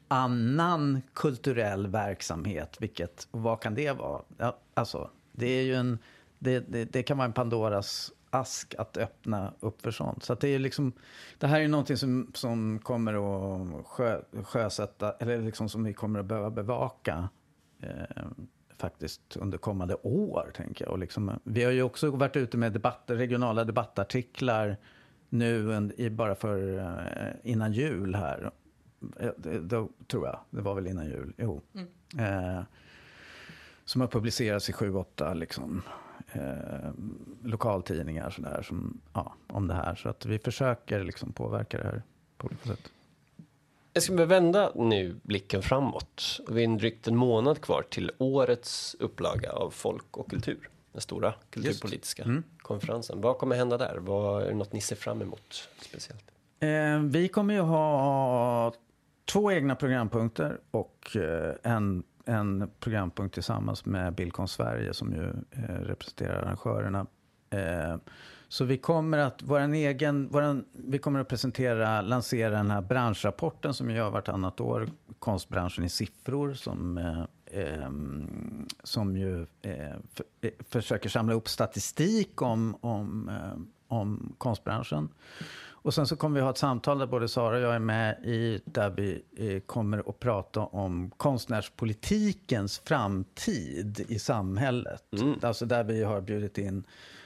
annan kulturell verksamhet. Vilket, vad kan det vara? Ja, alltså, det är ju en, det, det, det kan vara en Pandoras ask att öppna upp för sånt. Så det, är liksom, det här är någonting som, som kommer att sjö, sjösätta, eller liksom som vi kommer att behöva bevaka eh, faktiskt under kommande år. Tänker jag. Och liksom, vi har ju också varit ute med debatt, regionala debattartiklar nu i, bara för eh, innan jul här. Eh, då, tror jag, det var väl innan jul. Jo. Mm. Eh, som har publicerats i sju, åtta liksom, eh, lokaltidningar sådär, som, ja, om det här. Så att vi försöker liksom påverka det här på olika sätt. Jag ska vända nu blicken framåt. Vi är drygt en månad kvar till årets upplaga av Folk och kultur. Den stora kulturpolitiska mm. konferensen. Vad kommer hända där? Vad, är det något ni ser fram emot speciellt? Eh, vi kommer ju ha två egna programpunkter och eh, en en programpunkt tillsammans med Bildkonst Sverige som ju eh, representerar arrangörerna. Eh, så vi kommer att, våran egen, våran, vi kommer att presentera, lansera den här branschrapporten som vi gör vartannat år, konstbranschen i siffror, som, eh, ehm, som ju eh, för, eh, försöker samla upp statistik om, om, eh, om konstbranschen. Och sen så kommer vi ha ett samtal där både Sara och jag är med i, där vi eh, kommer att prata om konstnärspolitikens framtid i samhället. Mm. Alltså där vi har bjudit in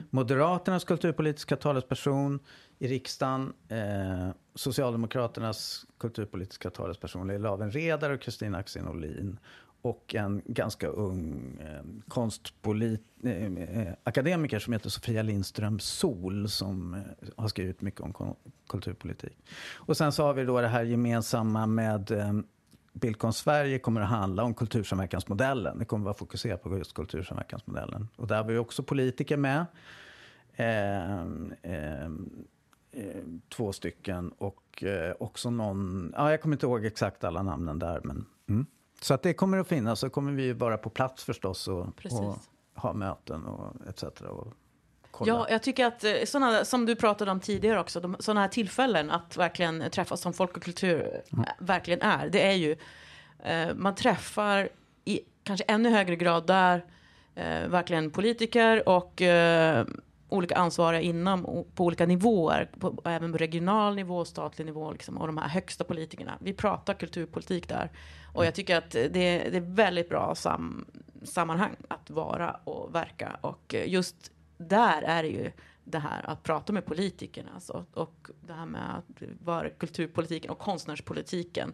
Moderaternas kulturpolitiska talesperson i riksdagen, eh, Socialdemokraternas kulturpolitiska talesperson Leila Lavenredar och Kristina Axén Olin och en ganska ung eh, konstpolit, eh, eh, akademiker som heter Sofia Lindström Sol som eh, har skrivit mycket om kulturpolitik. Och sen så har vi då det här gemensamma med eh, Bildkonst Sverige kommer att handla om kultursamverkansmodellen. Det kommer att vara fokuserat på just kultursamverkansmodellen. Och där har vi också politiker med. Eh, eh, eh två stycken och eh, också någon, ja, jag kommer inte ihåg exakt alla namnen där men mm. Så att det kommer att finnas. Så kommer vi vara på plats förstås och, och ha möten och etc. Och kolla. Ja, jag tycker att eh, sådana, som du pratade om tidigare också, de, sådana här tillfällen att verkligen träffas som folk och kultur mm. verkligen är. Det är ju, eh, man träffar i kanske ännu högre grad där eh, verkligen politiker och eh, olika ansvariga inom på olika nivåer, på, även på regional nivå, statlig nivå liksom, och de här högsta politikerna. Vi pratar kulturpolitik där och jag tycker att det, det är väldigt bra sam, sammanhang att vara och verka och just där är det ju det här att prata med politikerna alltså, och det här med att vara kulturpolitiken och konstnärspolitiken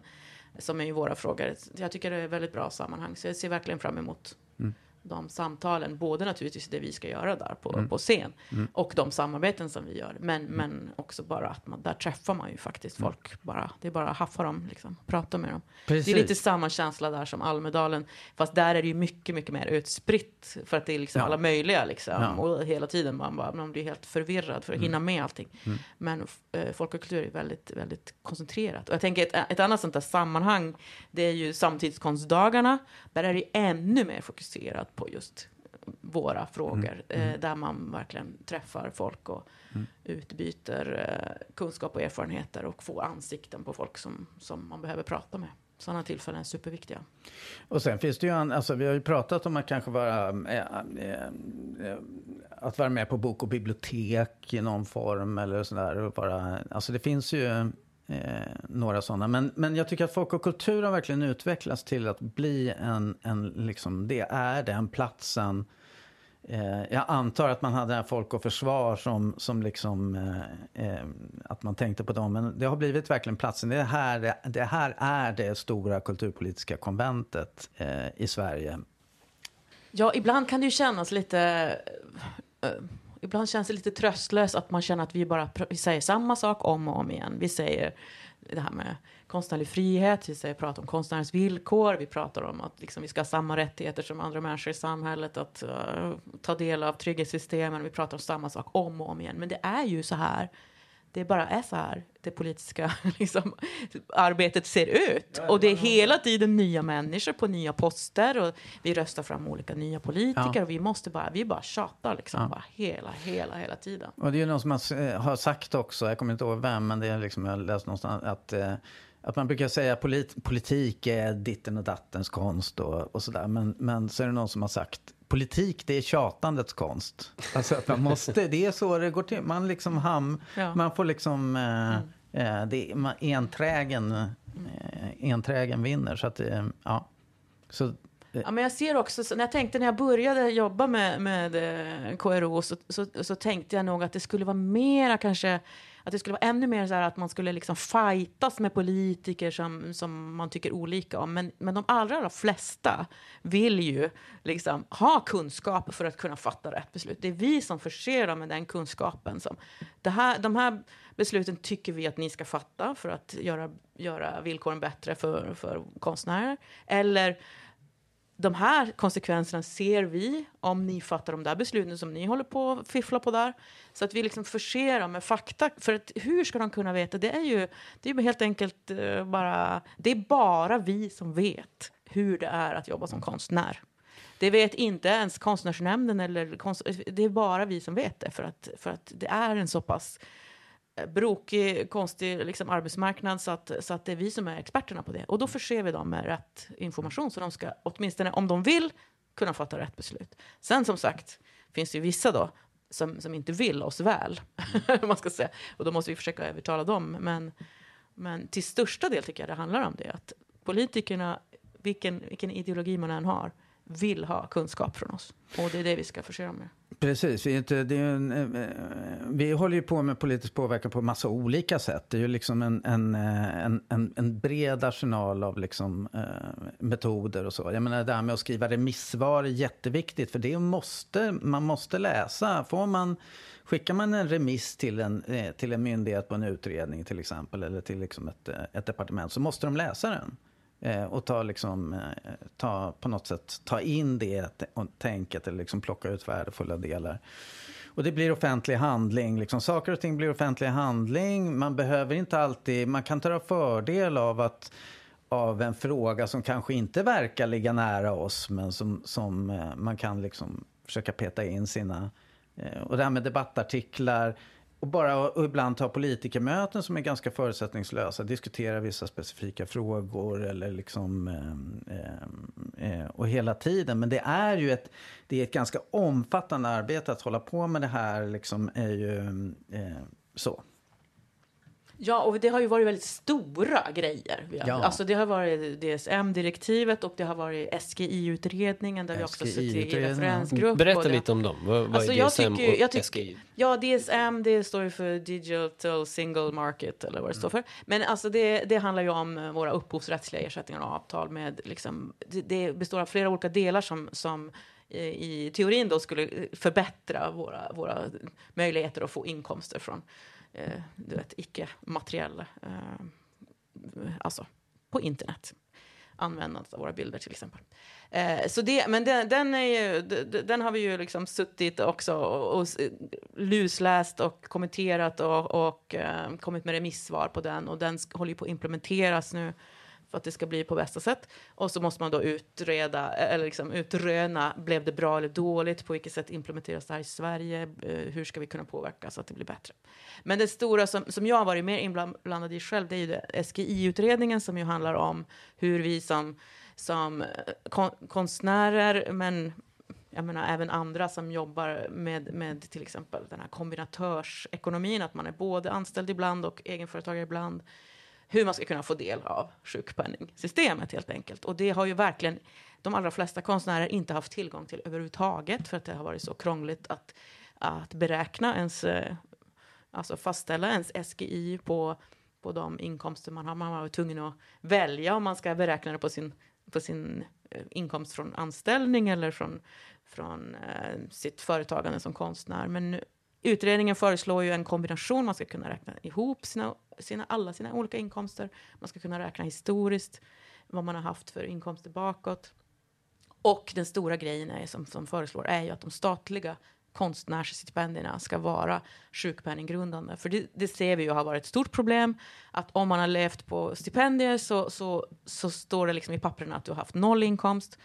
som är ju våra frågor. Jag tycker det är ett väldigt bra sammanhang så jag ser verkligen fram emot mm de samtalen, både naturligtvis det vi ska göra där på, mm. på scen mm. och de samarbeten som vi gör. Men, mm. men också bara att man, där träffar man ju faktiskt mm. folk. Bara, det är bara att haffa dem, liksom, prata med dem. Precis. Det är lite samma känsla där som Almedalen, fast där är det ju mycket, mycket mer utspritt för att det är liksom ja. alla möjliga liksom. Ja. Och hela tiden man, bara, man blir helt förvirrad för att mm. hinna med allting. Mm. Men äh, folk och kultur är väldigt, väldigt koncentrerat. Och jag tänker ett, ett annat sånt där sammanhang, det är ju samtidskonstdagarna. Där är det ännu mer fokuserat på just våra frågor. Mm. Mm. där man verkligen träffar folk och mm. utbyter eh, kunskap och erfarenheter och får ansikten på folk som, som man behöver prata med. Sådana tillfällen är superviktiga. Och sen finns det ju, alltså vi har ju pratat om att kanske vara, äh, äh, att vara med på bok och bibliotek i någon form eller sådär. alltså det finns ju Eh, några sådana. Men, men jag tycker att folk och kultur har verkligen utvecklats till att bli en, en liksom, det är den platsen. Eh, jag antar att man hade Folk och Försvar som, som liksom, eh, eh, att man tänkte på dem. Men det har blivit verkligen platsen. Det här, det, det här är det stora kulturpolitiska konventet eh, i Sverige. Ja, ibland kan det ju kännas lite eh, ibland känns det lite tröstlöst att man känner att vi bara vi säger samma sak om och om igen. Vi säger det här med konstnärlig frihet, vi säger pratar om konstnärens villkor, vi pratar om att liksom, vi ska ha samma rättigheter som andra människor i samhället, att uh, ta del av trygghetssystemen, vi pratar om samma sak om och om igen. Men det är ju så här det bara är så här det politiska liksom, arbetet ser ut. Och det är hela tiden nya människor på nya poster och vi röstar fram olika nya politiker ja. och vi måste bara, vi bara tjatar liksom ja. bara hela, hela, hela tiden. Och det är ju någon som har, har sagt också, jag kommer inte ihåg vem, men det är liksom, jag har läst någonstans att eh, att man brukar säga polit, politik är ditten och dattens konst och, och sådär. Men, men så är det någon som har sagt politik det är tjatandets konst. Alltså att man måste, det är så det går till. Man liksom ham, ja. man får liksom, eh, mm. eh, det, man, enträgen, eh, enträgen vinner. Så att, eh, ja. Så, eh. Ja, men jag ser också, när jag tänkte när jag började jobba med, med eh, KRO så, så, så, tänkte jag nog att det skulle vara mera kanske att det skulle vara ännu mer så här att man skulle liksom fightas med politiker som, som man tycker olika om. Men, men de allra, allra flesta vill ju liksom ha kunskap för att kunna fatta rätt beslut. Det är vi som förser dem med den kunskapen. Som, det här, de här besluten tycker vi att ni ska fatta för att göra, göra villkoren bättre för, för konstnärer. Eller de här konsekvenserna ser vi om ni fattar de där besluten som ni håller på att fiffla på där. Så att vi liksom förser dem med fakta. För att hur ska de kunna veta? Det är ju det är helt enkelt eh, bara... Det är bara vi som vet hur det är att jobba som konstnär. Det vet inte ens konstnärsnämnden eller konst, det är bara vi som vet det för att, för att det är en så pass brokig, konstig liksom, arbetsmarknad så att, så att det är vi som är experterna på det. Och då förser vi dem med rätt information så de ska, åtminstone om de vill, kunna fatta rätt beslut. Sen som sagt finns det ju vissa då, som, som inte vill oss väl. man ska säga. Och då måste vi försöka övertala dem. Men, men till största del tycker jag det handlar om det. Att politikerna, vilken, vilken ideologi man än har, vill ha kunskap från oss. Och det är det vi ska förse dem med. Precis. Vi, inte, det är en, eh, eh, vi håller ju på med politisk påverkan på massa olika sätt. Det är ju liksom en, eh, en, en, en, bred arsenal av liksom, eh, metoder och så. Jag menar det här med att skriva remissvar är jätteviktigt för det måste, man måste läsa. Får man, skickar man en remiss till en, till en myndighet på en utredning till exempel eller till liksom ett, ett departement så måste de läsa den. Eh, och ta, liksom, eh, ta, på något sätt ta in det och tänket eller liksom plocka ut värdefulla delar. Och det blir offentlig handling. Liksom, saker och ting blir offentlig handling. Man behöver inte alltid, man kan ta fördel av att av en fråga som kanske inte verkar ligga nära oss men som, som eh, man kan liksom försöka peta in sina... Eh, och det här med debattartiklar och bara och ibland ta politikermöten som är ganska förutsättningslösa, diskutera vissa specifika frågor eller liksom eh, eh, eh, och hela tiden. Men det är ju ett, det är ett ganska omfattande arbete att hålla på med det här liksom är ju eh, så. Ja, och det har ju varit väldigt stora grejer. Ja. Alltså det har varit DSM-direktivet och det har varit SGI-utredningen där vi också suttit i referensgrupp. Berätta lite om dem. Vad, vad alltså är jag DSM tycker, och jag tycker, SGI? Ja, DSM det står ju för Digital Single Market eller vad det står för. Men alltså det, det handlar ju om våra upphovsrättsliga ersättningar och avtal med liksom, det, det består av flera olika delar som, som i teorin då skulle förbättra våra, våra möjligheter att få inkomster från eh, du vet, icke-materiella, eh, alltså på internet. Användandet av våra bilder till exempel. Eh, så det, men den, den, är ju, den har vi ju liksom suttit också och, och lusläst och kommenterat och, och eh, kommit med remissvar på den och den håller ju på att implementeras nu för att det ska bli på bästa sätt. Och så måste man då utreda, eller liksom utröna, blev det bra eller dåligt? På vilket sätt implementeras det här i Sverige? Eh, hur ska vi kunna påverka så att det blir bättre? Men det stora som, som jag har varit mer inblandad i själv, det är ju SGI-utredningen som ju handlar om hur vi som, som eh, kon, konstnärer, men jag menar även andra som jobbar med, med till exempel den här kombinatörsekonomin, att man är både anställd ibland och egenföretagare ibland hur man ska kunna få del av sjukpenningsystemet helt enkelt. Och det har ju verkligen de allra flesta konstnärer inte haft tillgång till överhuvudtaget för att det har varit så krångligt att, att beräkna ens, eh, alltså fastställa ens SGI på, på de inkomster man har. Man var tvungen att välja om man ska beräkna det på sin, på sin eh, inkomst från anställning eller från, från eh, sitt företagande som konstnär. Men Utredningen föreslår ju en kombination. Man ska kunna räkna ihop sina, sina, alla sina olika inkomster. Man ska kunna räkna historiskt vad man har haft för inkomster bakåt. Och den stora grejen är, som, som föreslår är ju att de statliga konstnärsstipendierna ska vara sjukpenninggrundande. För det, det, ser vi ju har varit ett stort problem. Att om man har levt på stipendier så, så, så står det liksom i papperna att du har haft noll inkomst.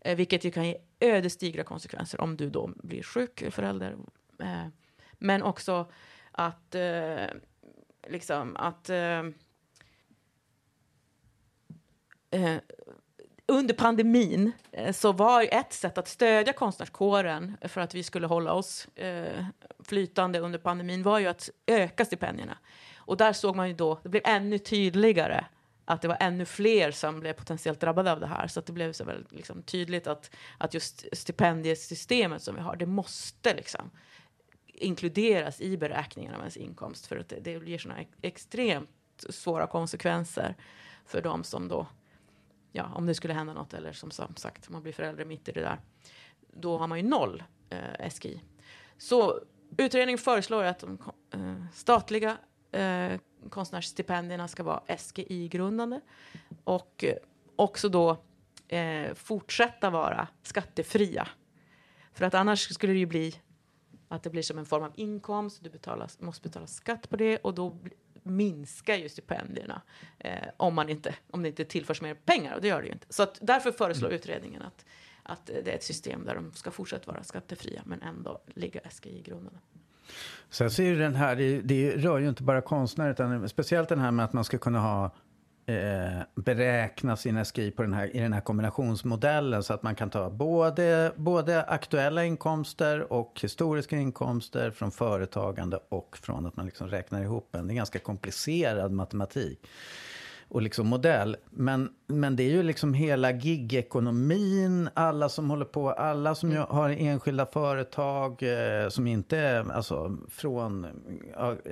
Eh, vilket ju kan ge ödesdigra konsekvenser om du då blir sjuk förälder. Eh, men också att, eh, liksom, att eh, eh, under pandemin eh, så var ett sätt att stödja konstnärskåren för att vi skulle hålla oss eh, flytande under pandemin var ju att öka stipendierna. Och där såg man ju då, det blev ännu tydligare att det var ännu fler som blev potentiellt drabbade av det här. Så att det blev så väldigt liksom, tydligt att, att just stipendiesystemet som vi har, det måste liksom inkluderas i beräkningen av ens inkomst för att det, det ger sådana extremt svåra konsekvenser för de som då, ja, om det skulle hända något eller som, som sagt, man blir förälder mitt i det där, då har man ju noll eh, SGI. Så utredningen föreslår att de eh, statliga eh, konstnärsstipendierna ska vara SGI-grundande och eh, också då eh, fortsätta vara skattefria. För att annars skulle det ju bli att det blir som en form av inkomst, du betalar, måste betala skatt på det och då minskar ju stipendierna eh, om, man inte, om det inte tillförs mer pengar och det gör det ju inte. Så att därför föreslår mm. utredningen att, att det är ett system där de ska fortsätta vara skattefria men ändå ligga SGI-grunden. Sen så är den här, det, det rör ju inte bara konstnärer utan speciellt den här med att man ska kunna ha eh, beräkna sin SGI på den här, i den här kombinationsmodellen så att man kan ta både, både aktuella inkomster och historiska inkomster från företagande och från att man liksom räknar ihop en. Det är ganska komplicerad matematik och liksom modell. Men, men det är ju liksom hela gigekonomin, alla som håller på, alla som mm. har enskilda företag eh, som inte är, alltså från,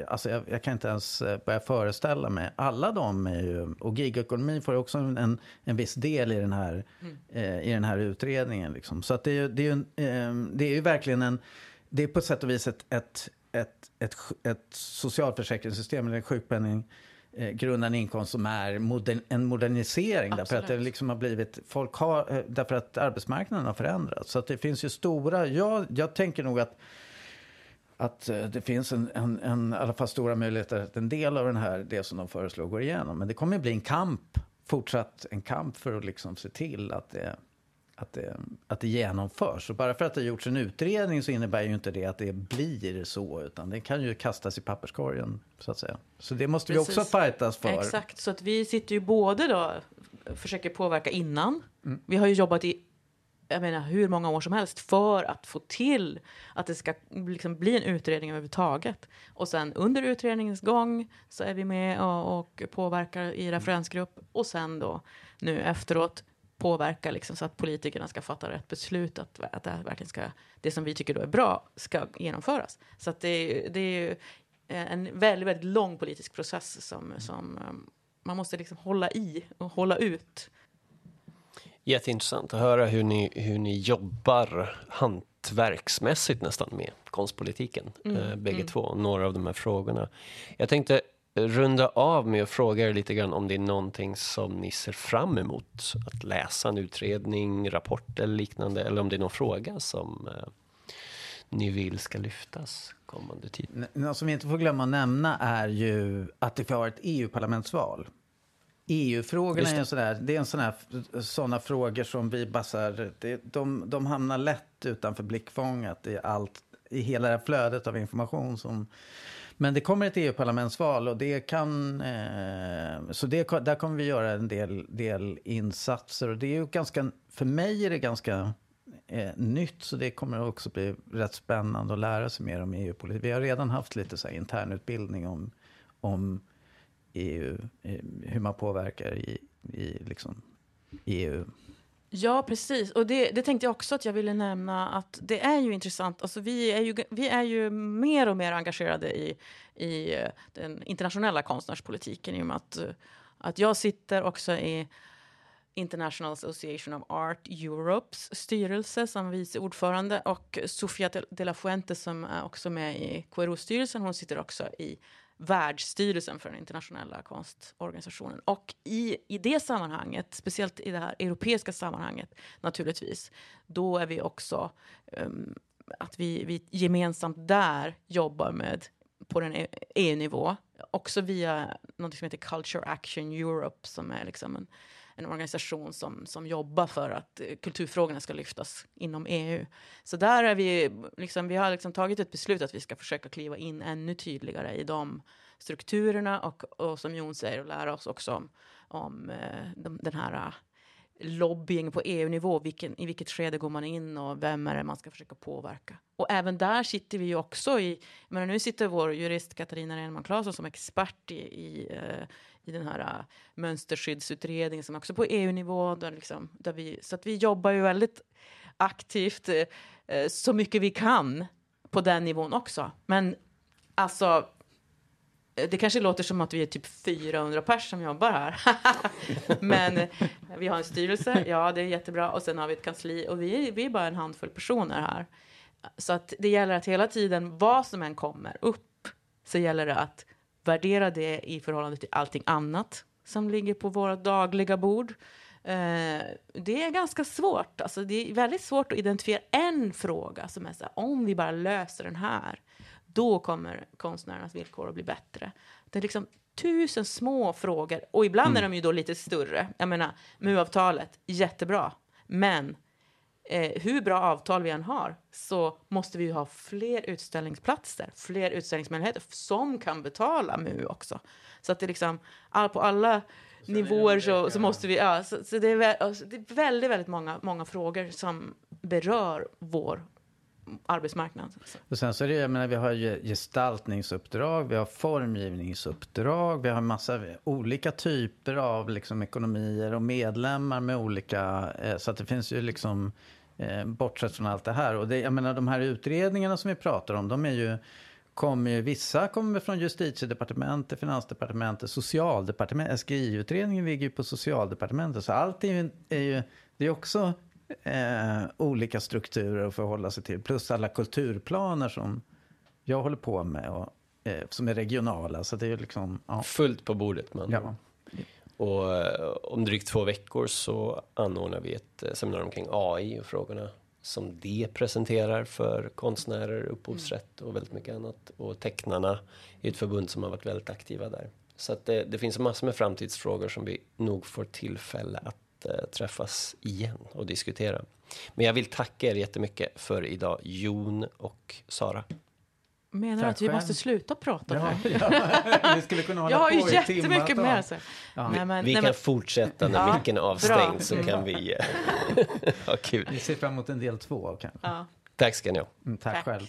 alltså jag, jag, kan inte ens eh, börja föreställa mig. Alla de är ju, och gigekonomin får också en, en viss del i den här, mm. eh, i den här utredningen. Liksom. Så att det är ju, det är ju, eh, det är ju verkligen en, det är på sätt och vis ett, ett, ett, ett, ett socialförsäkringssystem eller en sjukpenning eh, grundande inkomst som är modern, en modernisering. Absolut. Därför att det liksom har blivit, folk har, eh, därför att arbetsmarknaden har förändrats. Så det finns ju stora, jag, jag tänker nog att att eh, det finns en, en, en, i alla fall stora möjligheter att en del av den här, det som de föreslår går igenom. Men det kommer att bli en kamp, fortsatt en kamp för att liksom se till att det att det, att det genomförs. Och bara för att det har gjorts en utredning så innebär ju inte det att det blir så. Utan det kan ju kastas i papperskorgen, så att säga. Så det måste Precis. vi också fightas för. Exakt, så att vi sitter ju både då, försöker påverka innan. Mm. Vi har ju jobbat i jag menar, hur många år som helst för att få till att det ska liksom bli en utredning överhuvudtaget. Och sen under utredningens gång så är vi med och, och påverkar i referensgrupp och sen då nu efteråt påverka liksom, så att politikerna ska fatta rätt beslut, att, att det, verkligen ska, det som vi tycker då är bra ska genomföras. Så att det, det är ju en väldigt, väldigt lång politisk process som, som um, man måste liksom hålla i och hålla ut. Jätteintressant att höra hur ni, hur ni jobbar hantverksmässigt nästan med konstpolitiken, mm, eh, bägge mm. två, några av de här frågorna. Jag tänkte runda av med att fråga er lite grann om det är någonting som ni ser fram emot att läsa, en utredning, rapport eller liknande, eller om det är någon fråga som eh, ni vill ska lyftas kommande tid. Något som vi inte får glömma att nämna är ju att det har ett EU-parlamentsval. EU-frågorna är en sån där, det är en sån här, såna frågor som vi bassar, det, de, de hamnar lätt utanför blickfånget i allt, i hela det här flödet av information som men det kommer ett EU-parlamentsval och det kan... Eh, så det, där kommer vi göra en del, del insatser. Och det är ju ganska... För mig är det ganska eh, nytt, så det kommer också bli rätt spännande att lära sig mer om EU-politik. Vi har redan haft lite så här internutbildning om, om EU, eh, hur man påverkar i, i liksom EU. Ja, precis. Och det, det, tänkte jag också att jag ville nämna att det är ju intressant. Alltså, vi, är ju, vi är ju mer och mer engagerade i, i eh, den internationella konstnärspolitiken i och med att, eh, att jag sitter också i International Association of Art Europes styrelse som vice ordförande och Sofia de la Fuente som är också med i KRO-styrelsen, hon sitter också i världsstyrelsen för den internationella konstorganisationen. Och i, i det sammanhanget, speciellt i det här europeiska sammanhanget naturligtvis, då är vi också um, att vi, vi gemensamt där jobbar med på den e EU-nivå, också via något som heter Culture Action Europe som är liksom en en organisation som, som jobbar för att eh, kulturfrågorna ska lyftas inom EU. Så där är vi, liksom, vi har liksom tagit ett beslut att vi ska försöka kliva in ännu tydligare i de strukturerna och, och som Jon säger, och lära oss också om, om eh, de, den här eh, lobbying på EU-nivå. Vilken, I vilket skede går man in och vem är det man ska försöka påverka? Och även där sitter vi ju också i... Men nu sitter vår jurist Katarina Renman Claesson som expert i, i, i den här uh, mönsterskyddsutredningen som också på EU-nivå. Där liksom, där vi, så att vi jobbar ju väldigt aktivt uh, så mycket vi kan på den nivån också. Men alltså, det kanske låter som att vi är typ 400 pers som jobbar här. Men vi har en styrelse, ja det är jättebra, och sen har vi ett kansli och vi, vi är bara en handfull personer här. Så att det gäller att hela tiden, vad som än kommer upp, så gäller det att värdera det i förhållande till allting annat som ligger på våra dagliga bord. Eh, det är ganska svårt. Alltså, det är väldigt svårt att identifiera en fråga som är så här, om vi bara löser den här, då kommer konstnärernas villkor att bli bättre. Det är liksom tusen små frågor och ibland mm. är de ju då lite större. Jag menar, MU-avtalet, jättebra, men eh, hur bra avtal vi än har så måste vi ju ha fler utställningsplatser, fler utställningsmöjligheter som kan betala MU också. Så att det liksom, all, på alla nivåer så, så måste vi... Ja, så, så det, är, alltså, det är väldigt, väldigt många, många frågor som berör vår arbetsmarknad. Och sen så är det, jag menar, vi har gestaltningsuppdrag, vi har formgivningsuppdrag, vi har massa olika typer av liksom, ekonomier och medlemmar med olika, eh, så att det finns ju liksom, eh, bortsett från allt det här. Och det, jag menar de här utredningarna som vi pratar om, de är ju, kommer ju, vissa kommer från justitiedepartementet, finansdepartementet, socialdepartementet, SGI-utredningen ligger ju på socialdepartementet, så allt är ju, är ju det är också eh, olika strukturer att förhålla sig till. Plus alla kulturplaner som jag håller på med och eh, som är regionala. Så det är liksom, ja. Fullt på bordet man. ja. Och eh, om drygt två veckor så anordnar vi ett eh, seminarium kring AI och frågorna som det presenterar för konstnärer, upphovsrätt och väldigt mycket annat. Och tecknarna är ett förbund som har varit väldigt aktiva där. Så att det, det finns massor med framtidsfrågor som vi nog får tillfälle att träffas igen och diskutera. Men jag vill tacka er jättemycket för idag, Jon och Sara. Menar du att vi måste sluta prata Ja, nu? ja. Vi skulle kunna hålla Jag har ju i jättemycket med. Så. Ja. Nej, men, Vi nej, kan men, fortsätta när Ja, micken är bra. avstängd så kan vi eh, ha kul. Vi ser fram emot en del två kanske. ja. Tack ska ni ha. Mm, tack Tack. själv.